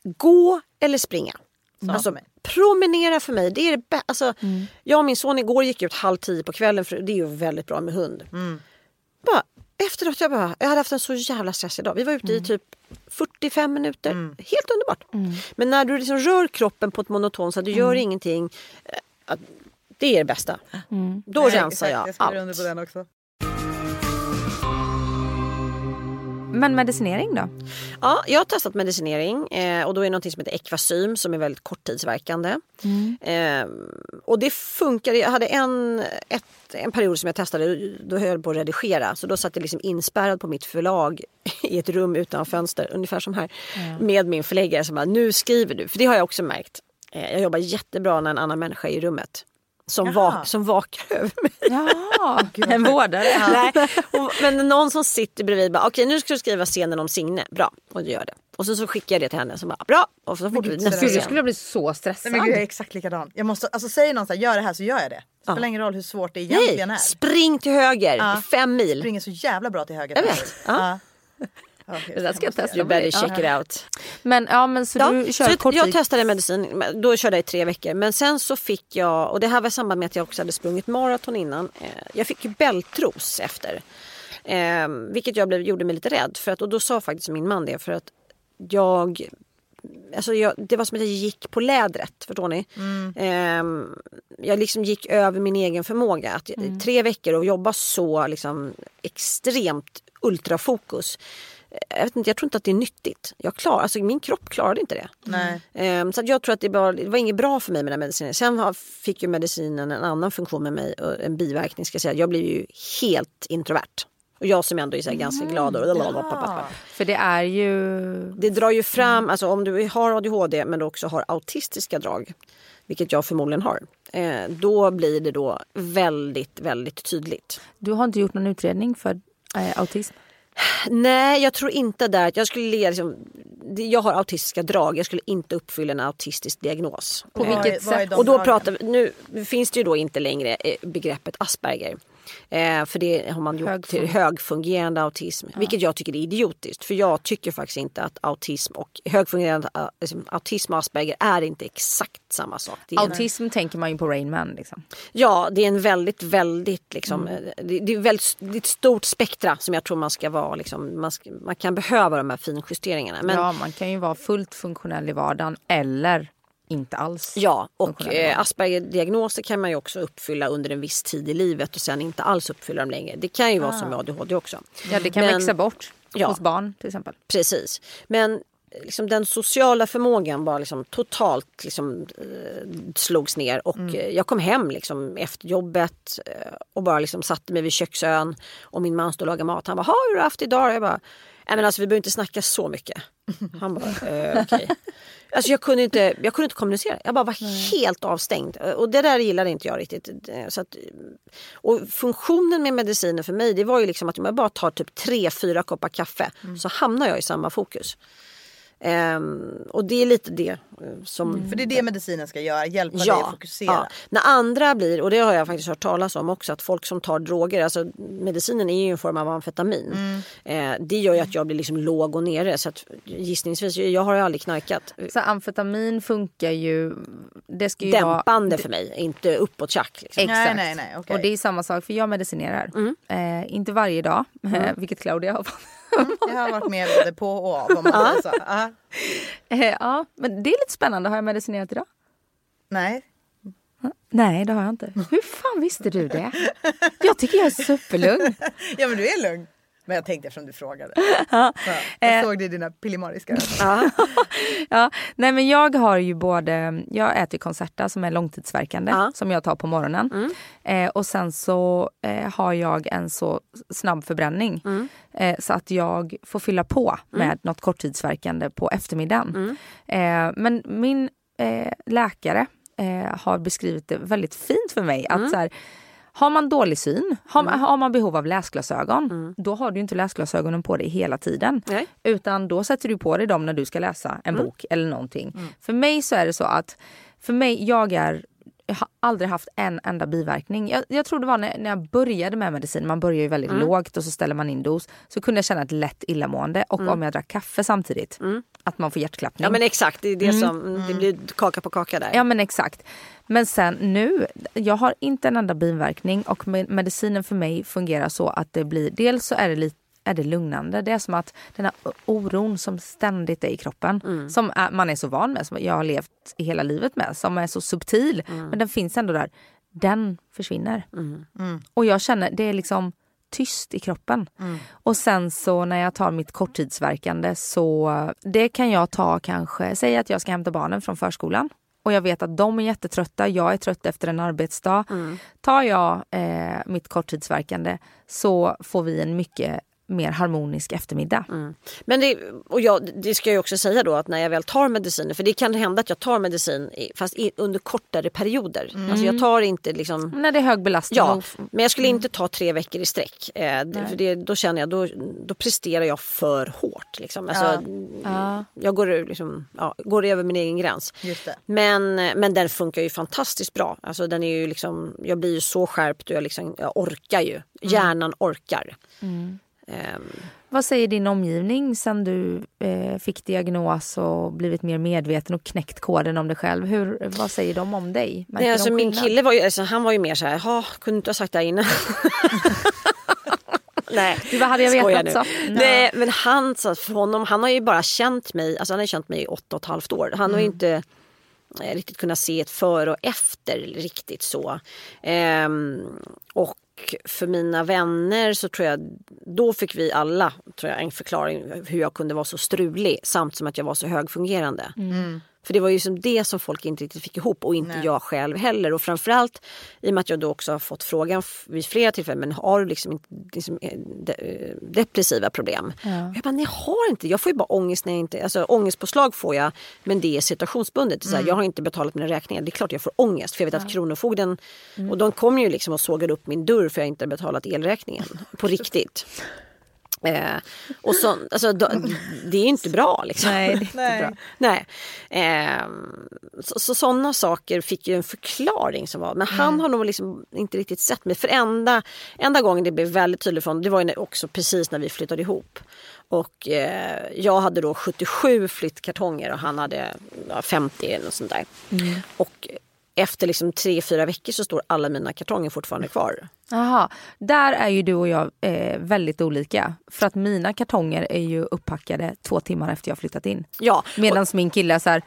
Speaker 4: Gå eller springa. Alltså,
Speaker 1: för mig.
Speaker 4: promenera för mig, det är det. Alltså, Jag och min son igår gick ut halv tio på kvällen, för det är ju väldigt bra med hund. Bara, efteråt, jag, bara, jag hade haft en så jävla stressig dag. Vi var ute i typ 45 minuter. Helt underbart. Men när du liksom rör kroppen på ett monotont sätt, du gör ingenting. eh, att- Det är det bästa. Då
Speaker 1: Nej,
Speaker 4: rensar jag
Speaker 1: Jag
Speaker 4: allt.
Speaker 2: Men medicinering då?
Speaker 4: Ja, jag har testat medicinering eh, och då är det något som heter Equasym som är väldigt korttidsverkande. Eh, och det funkar. Jag hade en, ett, en period som jag testade, då höll jag på att redigera. Så då satt jag liksom inspärrad på mitt förlag i ett rum utan fönster, ungefär som här. Med min förläggare som bara, nu skriver du. För det har jag också märkt. Eh, jag jobbar jättebra när en annan människa är i rummet. Som,
Speaker 1: Jaha.
Speaker 4: va, som vakar över mig.
Speaker 2: Jaha, en vårdare.
Speaker 4: Nej, och, men någon som sitter bredvid bara, okej nu ska du skriva scenen om Signe. Bra, och du gör det. Och så, så skickar jag det till henne som bara, bra. Och så fortsätter vi
Speaker 1: gud,
Speaker 4: nästa.
Speaker 2: Gud, jag skulle bli så stressad.
Speaker 1: Nej, men gud, jag är exakt likadan. Jag måste, alltså, säger någon så här, gör det här så gör jag det. Det spelar ingen roll hur svårt det egentligen
Speaker 4: Nej,
Speaker 1: är.
Speaker 4: spring till höger,
Speaker 1: Ja.
Speaker 4: fem mil.
Speaker 1: springer så jävla bra till höger.
Speaker 4: Jag vet. Ja.
Speaker 1: Okej,
Speaker 2: Det där ska jag testa.
Speaker 4: You better check it out.
Speaker 2: Men, ja, men så
Speaker 4: Ja,
Speaker 2: du
Speaker 4: så
Speaker 2: kör kort
Speaker 4: jag testade medicin, då körde jag i tre veckor. Men sen så fick jag, och det här var i samband med att jag också hade sprungit maraton innan. Eh, jag fick ju bältros efter. Eh, vilket jag blev, gjorde mig lite rädd för. Att, och då sa faktiskt min man det för att jag Alltså jag, det var som att jag gick på lädret, förstår ni? Ehm, jag liksom gick över min egen förmåga. Att, Tre veckor och jobba så liksom, extremt ultrafokus. Jag, vet inte, jag tror inte att det är nyttigt. Jag klar, alltså min kropp klarade inte det. Ehm, så jag tror att det, bara, det var inget bra för mig med den medicinen. Sen fick ju medicinen en annan funktion med mig, och en biverkning ska jag säga. Jag blev ju helt introvert. Och jag som ändå är så här ganska glad och...
Speaker 2: För det är ju...
Speaker 4: Det drar ju fram, alltså om du har ADHD men du också har autistiska drag, vilket jag förmodligen har, eh, då blir det då väldigt, väldigt tydligt.
Speaker 2: Du har inte gjort någon utredning för eh, autism?
Speaker 4: Nej, jag tror inte där jag skulle liksom, jag har autistiska drag, jag skulle inte uppfylla en autistisk diagnos.
Speaker 2: På vilket sätt?
Speaker 4: Och då pratar vi, nu finns det ju då inte längre eh, begreppet Asperger. Eh, för det har man gjort
Speaker 2: Högfun-
Speaker 4: till högfungerande autism. Vilket jag tycker är idiotiskt. För jag tycker faktiskt inte att autism och högfungerande liksom, autism och Asperger är inte exakt samma sak. Är en,
Speaker 2: Autism tänker man ju på Rain Man. Liksom.
Speaker 4: ja, det är en väldigt, väldigt liksom,
Speaker 2: Mm.
Speaker 4: eh, det, det, är väldigt, det är ett stort spektra som jag tror man ska vara. Liksom, man, ska, man kan behöva de här finjusteringarna. Men,
Speaker 2: Ja, man kan ju vara fullt funktionell i vardagen eller inte alls.
Speaker 4: Ja, och eh. Asperger-diagnoser kan man ju också uppfylla under en viss tid i livet och sen inte alls uppfylla dem längre. Det kan ju vara som med ADHD också.
Speaker 2: Ja, det kan
Speaker 4: Men-
Speaker 2: växa bort
Speaker 4: Ja.
Speaker 2: hos barn till exempel.
Speaker 4: Precis. Men liksom den sociala förmågan bara liksom totalt liksom, eh, slogs ner och eh, jag kom hem liksom efter jobbet eh, och bara liksom satte mig vid köksön och min man stod och lagade mat. Han bara, har du haft idag? Jag bara, nej men alltså vi behöver inte snacka så mycket. Han bara, eh, okej. Alltså jag kunde, inte, jag kunde inte kommunicera. Jag bara var helt avstängd. Och det där gillade inte jag riktigt. Så att, och funktionen med medicinen för mig det var ju liksom att om jag bara tar typ tre, fyra koppar kaffe så hamnar jag i samma fokus. Ehm, och det är lite det eh, som...
Speaker 1: För det är det medicinen ska göra, hjälpa dig att fokusera.
Speaker 4: ja. När andra blir, och det har jag faktiskt hört talas om också, att folk som tar droger, alltså medicinen är ju en form av amfetamin.
Speaker 1: Mm.
Speaker 4: Eh, det gör ju att jag blir liksom låg och nere så att gissningsvis, jag har ju aldrig knarkat.
Speaker 2: Så amfetamin funkar ju... Det ska ju vara...
Speaker 4: Dämpande för mig, inte uppåt tjack. Liksom.
Speaker 2: Exakt.
Speaker 1: Nej, nej, nej, okej.
Speaker 2: Och det är samma sak för jag medicinerar. Eh, inte varje dag, eh, vilket Claudia har fått.
Speaker 1: Jag har varit med både på och av om man så. Ja.
Speaker 2: Eh, ja, men det är lite spännande. Har jag medicinerat idag?
Speaker 1: Nej.
Speaker 2: Nej, det har jag inte. Hur fan visste du det? Jag tycker jag är superlugn.
Speaker 1: Ja men du är lugn. Men jag tänkte eftersom du frågade. Ja, jag såg det i dina pillemariska
Speaker 2: ja. ja, nej men jag har ju både, jag äter Concerta som är långtidsverkande ja. som jag tar på morgonen. Mm. Eh, och sen så eh, har jag en så snabb förbränning mm. eh, så att jag får fylla på mm. med något korttidsverkande på eftermiddagen. Mm. Eh, men min eh, läkare eh, har beskrivit det väldigt fint för mig. att mm. så här, har man dålig syn, har, mm. har man behov av läsglasögon, mm. då har du inte läsglasögonen på dig hela tiden. Nej. Utan då sätter du på dig dem när du ska läsa en mm. bok eller någonting. Mm. För mig så är det så att, för mig, jag är jag har aldrig haft en enda biverkning. Jag, jag tror det var när, när jag började med medicin, man börjar ju väldigt mm. lågt och så ställer man in dos. Så kunde jag känna ett lätt illamående och mm. om jag drack kaffe samtidigt, mm. att man får hjärtklappning.
Speaker 4: Ja men exakt, det är det mm. som, det blir kaka på kaka där.
Speaker 2: Ja men exakt. Men sen nu, jag har inte en enda biverkning och medicinen för mig fungerar så att det blir, dels så är det lite är det lugnande. Det är som att den här oron som ständigt är i kroppen, mm. som är, man är så van med, som jag har levt hela livet med, som är så subtil, mm. men den finns ändå där. Den försvinner. Mm. mm. Och jag känner, det är liksom tyst i kroppen. Mm. Och sen så när jag tar mitt korttidsverkande så det kan jag ta kanske, säg att jag ska hämta barnen från förskolan och jag vet att de är jättetrötta, jag är trött efter en arbetsdag. Mm. Tar jag eh, mitt korttidsverkande så får vi en mycket mer harmonisk eftermiddag. Mm.
Speaker 4: Men det, och jag, det ska jag också säga då att när jag väl tar mediciner, för det kan hända att jag tar medicin fast i, under kortare perioder. Mm. Alltså jag tar inte liksom...
Speaker 2: När det är hög belastning.
Speaker 4: Ja, men jag skulle inte ta tre veckor i sträck. Eh, för det, då känner jag, då, då presterar jag för hårt. Liksom. Alltså, ja. Jag går, liksom, ja, går över min egen gräns. Men, men den funkar ju fantastiskt bra. Alltså, den är ju liksom, jag blir ju så skärpt och jag, liksom, jag orkar ju. Mm. Hjärnan orkar. Mm.
Speaker 2: Um, Vad säger din omgivning sen du eh, fick diagnos och blivit mer medveten och knäckt koden om dig själv? Hur, vad säger de om dig?
Speaker 4: Nej, alltså, min kille var ju, alltså, han var ju mer så här, kunde inte ha sagt det innan.
Speaker 2: Nej, du, vad hade jag vetat så?
Speaker 4: Nej, men han, så för honom, han har ju bara känt mig, alltså han har känt mig i åtta och ett halvt år. Han mm. har ju mm. inte eh, riktigt kunnat se ett före och efter riktigt så. Ehm, och för mina vänner så tror jag, då fick vi alla tror jag, en förklaring hur jag kunde vara så strulig samt som att jag var så högfungerande. Mm. För det var ju som det som folk inte riktigt fick ihop och inte Nej. jag själv heller. Och framförallt i och med att jag då också har fått frågan vid flera tillfällen, men har du liksom, liksom eh, de, eh, depressiva problem? Ja. Jag bara, nej jag har inte, jag får ju bara ångest när jag inte, alltså ångestpåslag får jag men det är situationsbundet. Så mm. jag har inte betalat mina räkningar, det är klart jag får ångest för jag vet ja. att Kronofogden, mm. och de kom ju liksom och sågade upp min dörr för jag inte betalat elräkningen på riktigt. Eh, och så, alltså, då, det är inte bra liksom.
Speaker 2: Nej, inte Nej. bra.
Speaker 4: Nej. Eh, så, så sådana saker fick ju en förklaring som var, men han mm. har nog liksom inte riktigt sett mig. För enda, enda gången det blev väldigt tydligt från, det var ju också precis när vi flyttade ihop. Och eh, jag hade då 77 flyttkartonger och han hade ja, 50 eller sånt där. Mm. Och efter liksom tre, fyra veckor så står alla mina kartonger fortfarande kvar.
Speaker 2: Jaha, där är ju du och jag eh, väldigt olika. För att mina kartonger är ju upppackade två timmar efter jag flyttat in.
Speaker 4: Ja.
Speaker 2: Medan och... min kille så här,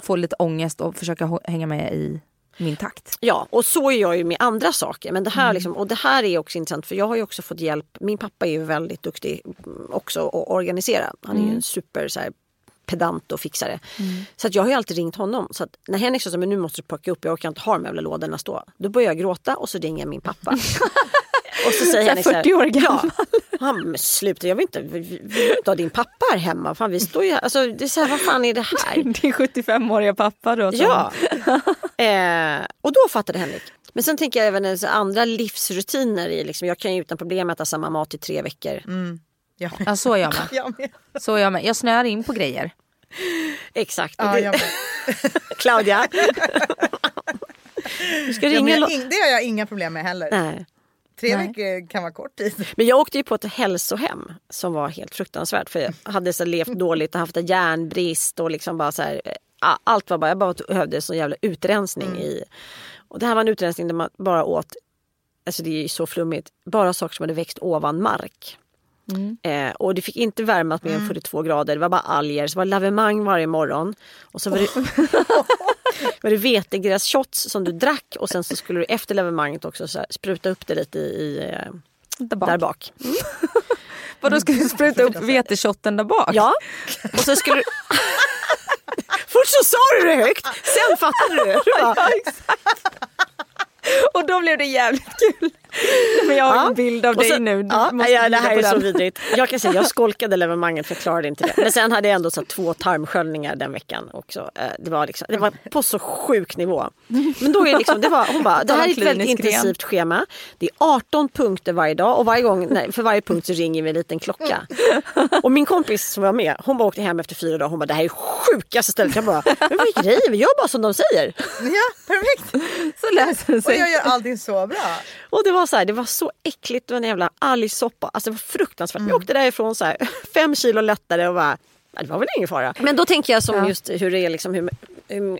Speaker 2: får lite ångest och försöker hänga med i min takt.
Speaker 4: Ja, och så är jag ju med andra saker. Men det här, mm. liksom, och det här är också intressant för jag har ju också fått hjälp. Min pappa är ju väldigt duktig också att organisera. Han är mm. ju en super så här, pedant och fixare. Mm. Så att jag har ju alltid ringt honom. Så när Henrik sa att nu måste du plocka upp, jag orkar inte ha de jävla lådorna stå. Då börjar jag gråta och så ringer jag min pappa.
Speaker 2: och så säger Henrik så här, 40 år gammal. Ja,
Speaker 4: han sluta, jag vill inte, vi, vi vill inte ha din pappa här hemma. Fan, vi står ju, alltså, det är så här, vad fan är det här?
Speaker 2: Din 75-åriga pappa då.
Speaker 4: Ja. eh, och då fattade Henrik. Men sen tänker jag även andra livsrutiner. I, liksom, jag kan ju utan problem äta samma mat i tre veckor. Mm.
Speaker 2: Jag ja, så jag med. jag med. Så jag med. Jag snöar in på grejer.
Speaker 4: Exakt. Ja, jag Claudia.
Speaker 1: Du ska ringa ja, det har jag inga problem med heller. Nej. Tre Nej. veckor kan vara kort tid.
Speaker 4: Men jag åkte ju på ett hälsohem som var helt fruktansvärt. För jag hade så levt dåligt och haft en järnbrist och liksom bara så här, Allt var bara, jag bara behövde så jävla utrensning mm. i. Och det här var en utrensning där man bara åt, alltså det är ju så flummigt, bara saker som hade växt ovan mark. Mm. Eh, och det fick inte värmas mer än mm. 42 grader. Det var bara alger. Så det var lavemang varje morgon. Och så var det, var det vetegrässhots som du drack och sen så skulle du efter lavemanget också så här, spruta upp det lite i, eh, där bak. Där bak. Mm.
Speaker 2: Vadå ska du spruta upp veteshotten där bak?
Speaker 4: Ja, och så skulle du... Först så sa du det högt, sen fattade du. du bara,
Speaker 2: Ja, exakt. Och då blev det jävligt kul. Men jag har
Speaker 4: Ja.
Speaker 2: en bild av
Speaker 4: Och
Speaker 2: dig
Speaker 4: så-
Speaker 2: nu.
Speaker 4: Ja,
Speaker 2: måste
Speaker 4: ja, det här är så
Speaker 2: den.
Speaker 4: vidrigt. Jag kan säga jag skolkade evenemanget för jag klarade inte det. Men sen hade jag ändå så två tarmsköljningar den veckan också. Eh, Det var, liksom, det var på så sjuk nivå. Men då är liksom, det var, hon bara, det här är ett väldigt intensivt schema. Det är 18 punkter varje dag och varje gång, nej, för varje punkt så ringer vi en liten klocka. Och min kompis som var med, hon bara åkte hem efter fyra dagar. Hon bara, det här är sjukaste stället. Jag bara, men vad är grejen? Vi gör bara som de säger.
Speaker 1: Ja, perfekt.
Speaker 2: Så läser det
Speaker 1: Och
Speaker 2: sig.
Speaker 1: jag gör allting så bra.
Speaker 4: Och det var så här, det var så äckligt, det var en jävla algsoppa. Alltså det var fruktansvärt. Vi åkte därifrån så här, fem kilo lättare och bara, ja, det var väl ingen fara. Men då tänker jag som just hur det är liksom, hur,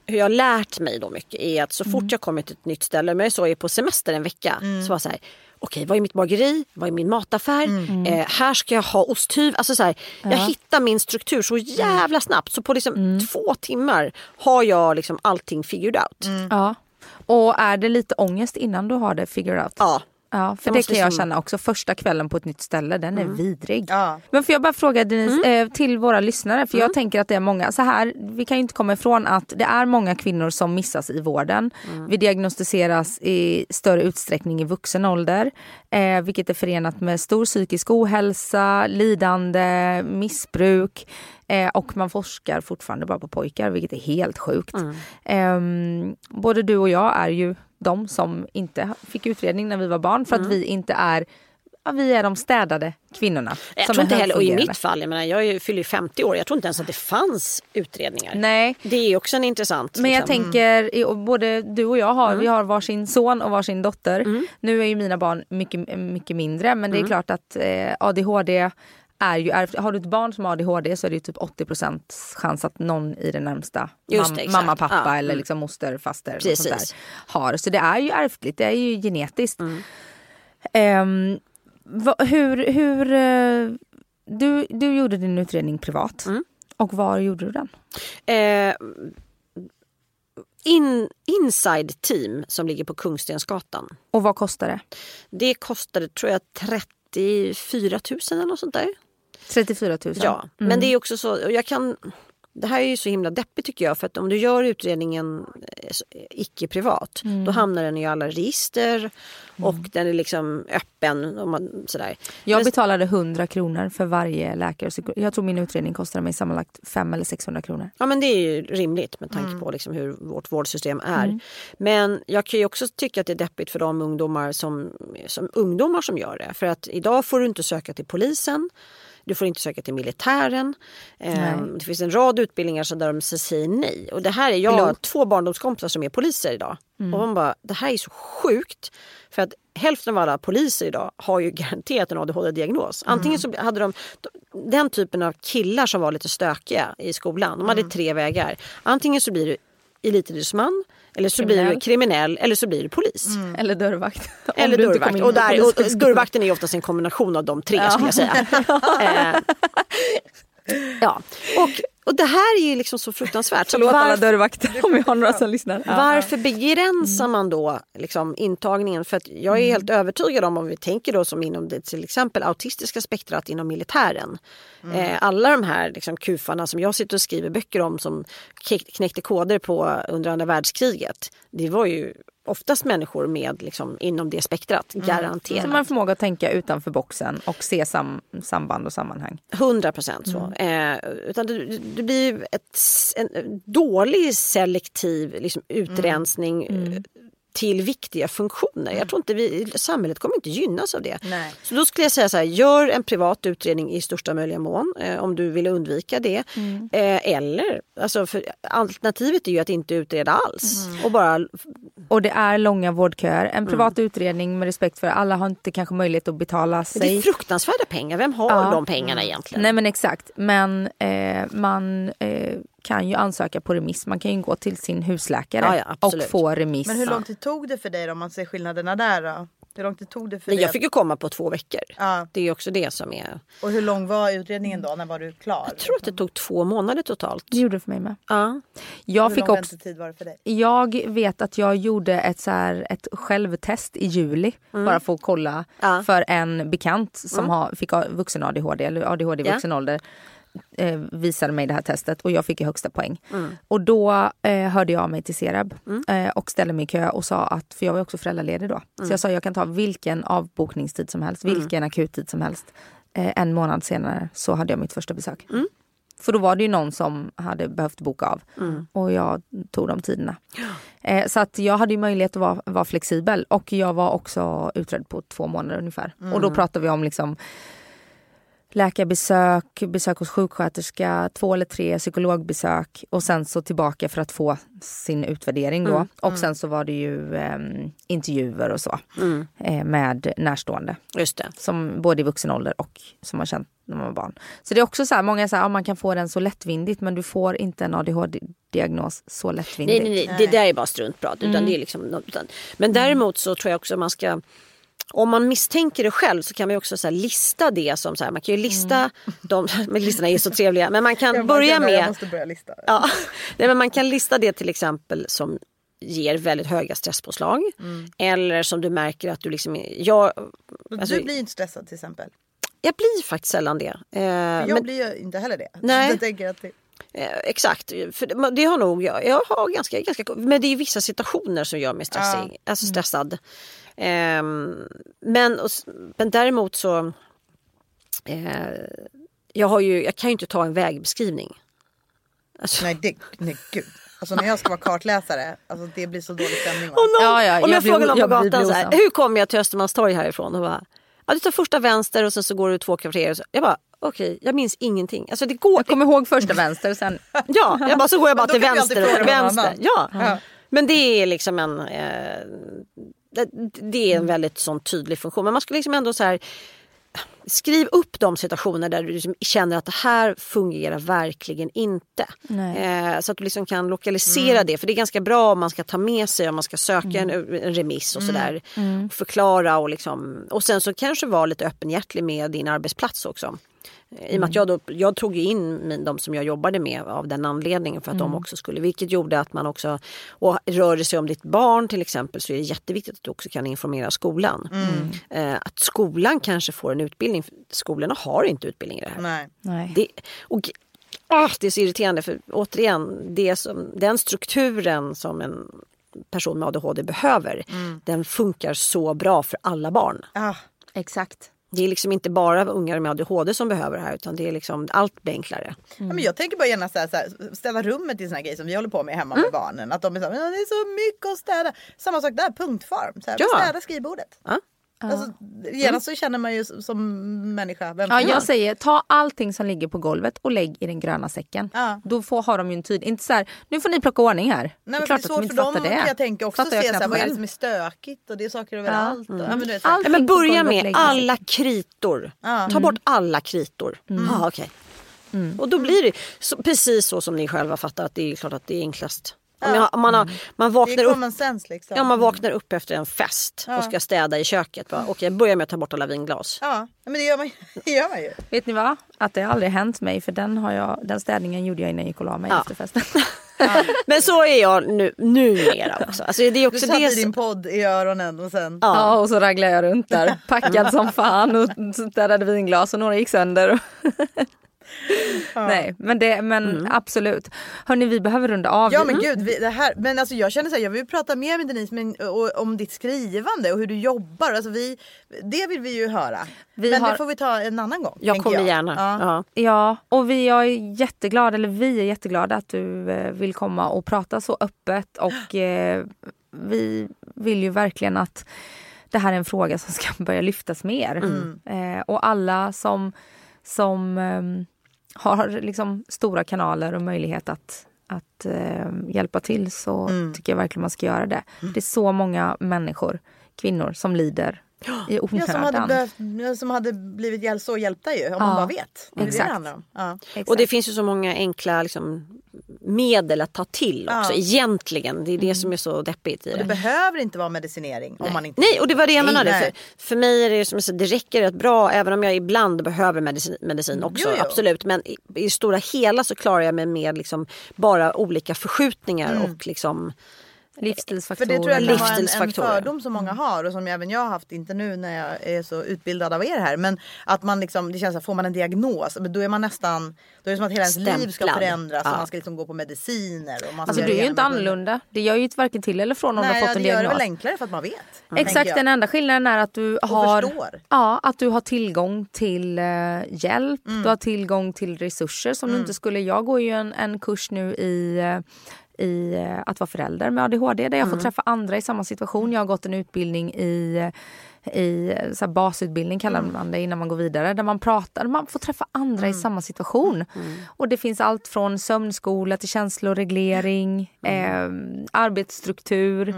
Speaker 4: hur jag har lärt mig då mycket är att så fort jag kommer till ett nytt ställe, men så är jag på semester en vecka, så var jag så här, okej vad är mitt bageri, vad är min mataffär, eh, här ska jag ha osthyv. Alltså så här, Jag hittar min struktur så jävla snabbt. Så på liksom två timmar har jag liksom allting figured out.
Speaker 2: Ja. Och är det lite ångest innan du har det figured out?
Speaker 4: Ja.
Speaker 2: Ja, för det kan jag känna också. Första kvällen på ett nytt ställe, den är vidrig.
Speaker 1: Ja.
Speaker 2: Men får jag bara fråga Denise,
Speaker 4: Mm.
Speaker 2: eh, till våra lyssnare, för jag tänker att det är många, så här, vi kan ju inte komma ifrån att det är många kvinnor som missas i vården.
Speaker 4: Mm.
Speaker 2: Vi diagnostiseras i större utsträckning i vuxen ålder, eh, vilket är förenat med stor psykisk ohälsa, lidande, missbruk. Eh, och man forskar fortfarande bara på pojkar, vilket är helt sjukt. Ehm, både du och jag är ju de som inte fick utredning när vi var barn för att vi inte är Ja, vi är de städade kvinnorna.
Speaker 4: Jag tror inte heller, och i mitt fall, jag, menar, jag är ju- fyller ju 50 år, jag tror inte ens att det fanns utredningar.
Speaker 2: Nej,
Speaker 4: Det är också en intressant...
Speaker 2: men jag
Speaker 4: liksom.
Speaker 2: tänker, i- och både du och jag har,
Speaker 4: Mm.
Speaker 2: vi har varsin son och varsin dotter. Nu är ju mina barn mycket, mycket mindre men
Speaker 4: Mm.
Speaker 2: det är klart att eh, ADHD är ju ärftligt. Har du ett barn som har ADHD så är det typ 80% chans att någon i det närmsta,
Speaker 4: Just
Speaker 2: mam-
Speaker 4: det,
Speaker 2: mamma, pappa
Speaker 4: Ja,
Speaker 2: eller
Speaker 4: mm.
Speaker 2: liksom moster, faster,
Speaker 4: Precis.
Speaker 2: sånt där, har. Så det är ju ärftligt, det är ju genetiskt.
Speaker 4: Mm.
Speaker 2: Ehm, va, hur, hur, eh, du, du gjorde din utredning privat.
Speaker 4: Mm.
Speaker 2: Och var gjorde du den?
Speaker 4: Eh, in, inside Team som ligger på Kungstensgatan.
Speaker 2: Och vad kostar det?
Speaker 4: Det kostade tror jag 34 000 eller något sånt där.
Speaker 2: 34 000?
Speaker 4: Ja,
Speaker 2: Mm.
Speaker 4: men det är också så, och jag kan det här är ju så himla deppigt tycker jag för att om du gör utredningen eh, så- icke privat
Speaker 2: Mm.
Speaker 4: då hamnar den i alla register och den är liksom öppen. Och man, sådär.
Speaker 2: Jag
Speaker 4: Men-
Speaker 2: betalade 100 kronor för varje läkare. Jag tror min utredning kostade mig sammanlagt 500 eller 600 kronor.
Speaker 4: Ja men det är ju rimligt med tanke på liksom hur vårt vårdsystem är. Men jag kan ju också tycka att det är deppigt för de ungdomar som, som ungdomar som gör det. För att idag får du inte söka till polisen. Du får inte söka till militären. Ehm, det finns en rad utbildningar så där de säger nej. Och det här är jag har två barndomskompisar som är poliser idag. Och de bara, det här är så sjukt. För att hälften av alla poliser idag har ju garanterat en ADHD-diagnos. Antingen så hade de den typen av killar som var lite stökiga i skolan. De hade tre vägar. Antingen så blir du elitidrottsman eller så blir du
Speaker 2: Kriminell.
Speaker 4: kriminell eller så blir du polis.
Speaker 2: Eller dörrvakt.
Speaker 4: Eller dörrvakt. Och, där, och dörrvakten är oftast en kombination av de tre skulle jag säga. eh, ja. och, och det här är ju liksom så fruktansvärt.
Speaker 2: Förlåt alla
Speaker 4: varför,
Speaker 2: dörrvakter om vi har några som lyssnar.
Speaker 4: Varför begränsar man då liksom intagningen? För att jag är helt övertygad om, om vi tänker då som inom det till exempel autistiska spektrat inom militären. Eh, alla de här liksom, kufarna som jag sitter och skriver böcker om som knäck- knäckte koder på under andra världskriget. Det var ju oftast människor med liksom, inom det spektrat, garanterat.
Speaker 2: Så man har förmåga att tänka utanför boxen och se sam, samband och sammanhang.
Speaker 4: 100 procent så. Eh, utan det, det blir ett, en dålig selektiv liksom, utrensning eh, till viktiga funktioner. Jag tror inte vi, samhället kommer inte gynnas av det.
Speaker 1: Nej.
Speaker 4: Så då skulle jag säga så här, gör en privat utredning i största möjliga mån eh, om du vill undvika det. Eh, eller, alltså för alternativet är ju att inte utreda alls. Och bara,
Speaker 2: Och det är långa vårdköer.
Speaker 4: Mm.
Speaker 2: En privat utredning med respekt för alla har inte kanske möjlighet att betala
Speaker 4: det är
Speaker 2: sig.
Speaker 4: fruktansvärda pengar, vem har
Speaker 2: Ja.
Speaker 4: de pengarna egentligen?
Speaker 2: Nej men exakt. Men eh, man eh, kan ju ansöka på remiss. Man kan ju gå till sin husläkare
Speaker 4: Ja, ja,
Speaker 2: och få remiss.
Speaker 1: Men hur lång tid tog det för dig då, om man ser skillnaderna där då? Hur lång tid tog det för
Speaker 4: Men
Speaker 1: dig?
Speaker 4: jag fick ju komma på två veckor.
Speaker 1: Ja.
Speaker 4: Det är också det som är...
Speaker 1: Och hur lång var utredningen då? När var du klar?
Speaker 4: Jag tror att det tog två månader totalt.
Speaker 2: Det gjorde det för mig med.
Speaker 4: Ja.
Speaker 2: Jag
Speaker 1: Hur
Speaker 2: fick
Speaker 1: lång
Speaker 2: också
Speaker 1: väntetid var det för dig?
Speaker 2: Jag vet att jag gjorde ett, så här, ett självtest i juli bara för att kolla
Speaker 4: Mm. Ja. Mm.
Speaker 2: för en bekant som har, fick vuxen ADHD eller ADHD i vuxen ålder eh, visade mig det här testet och jag fick ju högsta poäng.
Speaker 4: Mm.
Speaker 2: Och då eh, hörde jag mig till Sereb eh, och ställde mig i kö och sa att, för jag var också föräldraledig då,
Speaker 4: Mm.
Speaker 2: så jag sa jag kan ta vilken avbokningstid som helst, vilken akuttid som helst. Eh, en månad senare så hade jag mitt första besök.
Speaker 4: Mm.
Speaker 2: För då var det ju någon som hade behövt boka av och jag tog de tiderna. Eh, så att jag hade ju möjlighet att vara, vara flexibel och jag var också utredd på två månader ungefär. Och då pratar vi om liksom läkarbesök, besök hos sjuksköterska, två eller tre psykologbesök och sen så tillbaka för att få sin utvärdering då. Och sen så var det ju ehm, intervjuer och så eh, med närstående.
Speaker 4: Just det.
Speaker 2: Som både i vuxen ålder och som man känt när man var barn. Så det är också så här, många säger att man kan få den så lättvindigt men du får inte en ADHD-diagnos så
Speaker 4: Nej,
Speaker 2: lättvindigt.
Speaker 4: nej, nej, det där är bara struntprat. Utan det är liksom, utan, men däremot så tror jag också man ska om man misstänker det själv så kan man också så lista det som så här, man kan ju lista, de, men listorna är så trevliga, men man kan börja
Speaker 1: Jag
Speaker 4: med
Speaker 1: måste börja lista.
Speaker 4: Ja, nej, men man kan lista det till exempel som ger väldigt höga stresspåslag. Eller som du märker att du liksom... Jag, alltså,
Speaker 1: du blir inte stressad till exempel.
Speaker 4: jag blir faktiskt sällan det. Eh,
Speaker 1: Jag
Speaker 4: men,
Speaker 1: blir ju inte heller det.
Speaker 4: Nej.
Speaker 1: Jag tänker att det...
Speaker 4: eh, exakt, för det, har nog jag. Jag har ganska, ganska... Men det är vissa situationer som gör mig stressig, alltså stressad. Ehm, men, och, men däremot så... Eh, jag, har ju, jag kan ju inte ta en vägbeskrivning. Alltså,
Speaker 1: Nej, det, nej gud. Alltså när jag ska vara kartläsare, alltså det blir så dålig stämning. Va?
Speaker 4: Om, någon,
Speaker 2: Ja, ja,
Speaker 4: om jag,
Speaker 2: jag
Speaker 4: frågar någon på gatan så här, hur kommer jag till Östermalmstorg härifrån? Och bara, ja, du tar första vänster och sen så går du två kvarter. och så- Jag bara, okej, jag minns ingenting. Alltså det går.
Speaker 2: Jag kommer ihåg första vänster sen
Speaker 4: Ja, jag bara, så går jag bara till vänster. Och vänster. Ja.
Speaker 1: Ja.
Speaker 4: Men det är liksom en, eh, det, det är en väldigt sån tydlig funktion. Men man skulle liksom ändå så här, Skriv upp de situationer där du liksom känner att det här fungerar verkligen inte. Eh, så att du liksom kan lokalisera det. För det är ganska bra om man ska ta med sig, om man ska söka en, en remiss och sådär. Och förklara och, liksom, och sen så kanske vara lite öppenhjärtig med din arbetsplats också. Eh, I och med att jag, då, jag tog in min, de som jag jobbade med av den anledningen för att de också skulle, vilket gjorde att man också, och rör det sig om ditt barn till exempel så är det jätteviktigt att du också kan informera skolan. Eh, att skolan kanske får en utbildning, för skolorna har inte utbildning i det här.
Speaker 1: Nej.
Speaker 2: Nej.
Speaker 4: Det, och, ah, det är så irriterande för återigen, det som, den strukturen som en person med ADHD behöver, den funkar så bra för alla barn.
Speaker 1: Ah,
Speaker 2: Exakt.
Speaker 4: Det är liksom inte bara ungar med ADHD som behöver det här utan det är liksom, allt blir enklare.
Speaker 1: ja, men jag tänker bara gärna så här, så här, ställa rummet till såna här grejer som vi håller på med hemma
Speaker 4: Mm.
Speaker 1: med barnen. Att de är så här, "Men det är så mycket att städa. Samma sak där, punktform. Så här,
Speaker 4: Ja.
Speaker 1: Städa skrivbordet.
Speaker 4: Ja.
Speaker 1: Alltså, genast så känner man ju som- människa. Vem
Speaker 2: Ja, jag säger ta allting som ligger på golvet och lägg i den gröna säcken.
Speaker 1: Ja.
Speaker 2: Då får, har de ju en tyd. Inte så här, nu får ni plocka ordning här.
Speaker 1: Nej, men
Speaker 2: är
Speaker 1: det är
Speaker 2: att de
Speaker 1: svårt
Speaker 2: inte
Speaker 1: för dem
Speaker 2: fattar
Speaker 1: kan jag tänka också
Speaker 2: Fattar
Speaker 1: se så här, vad är det som är stökigt och det är saker överallt. Och, ja, men vet,
Speaker 2: Allt-
Speaker 4: Ja, men
Speaker 2: på
Speaker 4: börja med alla kritor.
Speaker 1: Ja.
Speaker 4: Ta bort alla kritor. Ah, okay. Och då blir det så, precis så som ni själva fattar att det är klart att det är enklast. Om jag, om man, har, man,
Speaker 1: det
Speaker 4: vaknar upp,
Speaker 1: sense liksom.
Speaker 4: ja, man vaknar upp efter en fest och ska städa i köket. Bara, Okej, jag börjar med att ta bort alla vinglas.
Speaker 1: Ja, men det gör man, det gör man ju.
Speaker 2: Vet ni vad? Att det har aldrig hänt mig för den, har jag, den städningen gjorde jag innan jag gick och la mig
Speaker 4: Ja.
Speaker 2: efter festen.
Speaker 4: Men så är jag nu, numera också. Alltså, det är
Speaker 1: Du
Speaker 4: också
Speaker 1: satte
Speaker 4: det
Speaker 1: din
Speaker 4: som,
Speaker 1: podd i öronen och sen...
Speaker 4: Ja.
Speaker 2: Ja, och så raglade jag runt där packad som fan och städade vinglas och några gick sönder. Nej, men, det, men absolut. Hörni, vi behöver runda av.
Speaker 1: Ja men gud, vi, det här, men alltså jag känner så här, jag vill prata mer med Denise men, och, om ditt skrivande och hur du jobbar. Alltså vi, det vill vi ju höra.
Speaker 2: Vi
Speaker 1: men
Speaker 2: har-
Speaker 1: det får vi ta en annan gång.
Speaker 4: jag kommer gärna.
Speaker 1: Ja.
Speaker 4: Ja.
Speaker 2: Ja, och vi är jätteglada, eller vi är jätteglada att du eh, vill komma och prata så öppet och eh, vi vill ju verkligen att det här är en fråga som ska börja lyftas mer. Eh, och alla som, som ehm, har liksom stora kanaler och möjlighet att, att eh, hjälpa till så tycker jag verkligen man ska göra det. Det är så många människor, kvinnor, som lider i
Speaker 1: Ja,
Speaker 2: onödan.
Speaker 1: som, hade behövt, ja, som hade blivit hjäl- så hjälpta ju om man bara vet. Det är det
Speaker 2: exakt.
Speaker 1: det om. Ja.
Speaker 2: Exakt.
Speaker 4: Och det finns ju så många enkla liksom, medel att ta till också
Speaker 1: Ja.
Speaker 4: egentligen. Det är det som är så deppigt i det.
Speaker 1: det behöver inte vara medicinering om man inte
Speaker 4: Nej, och det var det jag
Speaker 1: Nej,
Speaker 4: menade.
Speaker 1: nej.
Speaker 4: För, för mig är det som säger, det räcker rätt bra även om jag ibland behöver medicin, medicin också.
Speaker 1: Jo, jo.
Speaker 4: Absolut. Men i, i stora hela så klarar jag mig med liksom bara olika förskjutningar och liksom
Speaker 1: För
Speaker 5: Livsstilsfaktorer.
Speaker 1: det tror jag kan vara en, fördom som många har och som även jag har haft, inte nu när jag är så utbildad av er här, men att man liksom, det känns att får man en diagnos, men då är man nästan, då är det som att hela ens liv ska förändras och
Speaker 4: Ja.
Speaker 1: man ska liksom gå på mediciner. Och man
Speaker 5: Alltså du är ju inte annorlunda. Det gör ju varken till eller från om
Speaker 1: Nej,
Speaker 5: du har
Speaker 1: ja,
Speaker 5: fått
Speaker 1: det
Speaker 5: en
Speaker 1: gör det
Speaker 5: diagnos.
Speaker 1: väl enklare för att man vet. tänker
Speaker 5: Exakt, den enda skillnaden är att du har, ja, att du har tillgång till eh, hjälp,
Speaker 1: Mm.
Speaker 5: du har tillgång till resurser som du inte skulle. Jag går ju en, en kurs nu i eh, i eh, att vara förälder med ADHD där jag
Speaker 1: Mm.
Speaker 5: får träffa andra i samma situation. Jag har gått en utbildning i i så basutbildning kallar
Speaker 1: Mm.
Speaker 5: man det innan man går vidare. Där man pratar, man får träffa andra i samma situation. Och det finns allt från sömnskola till känsloreglering, eh, arbetsstruktur.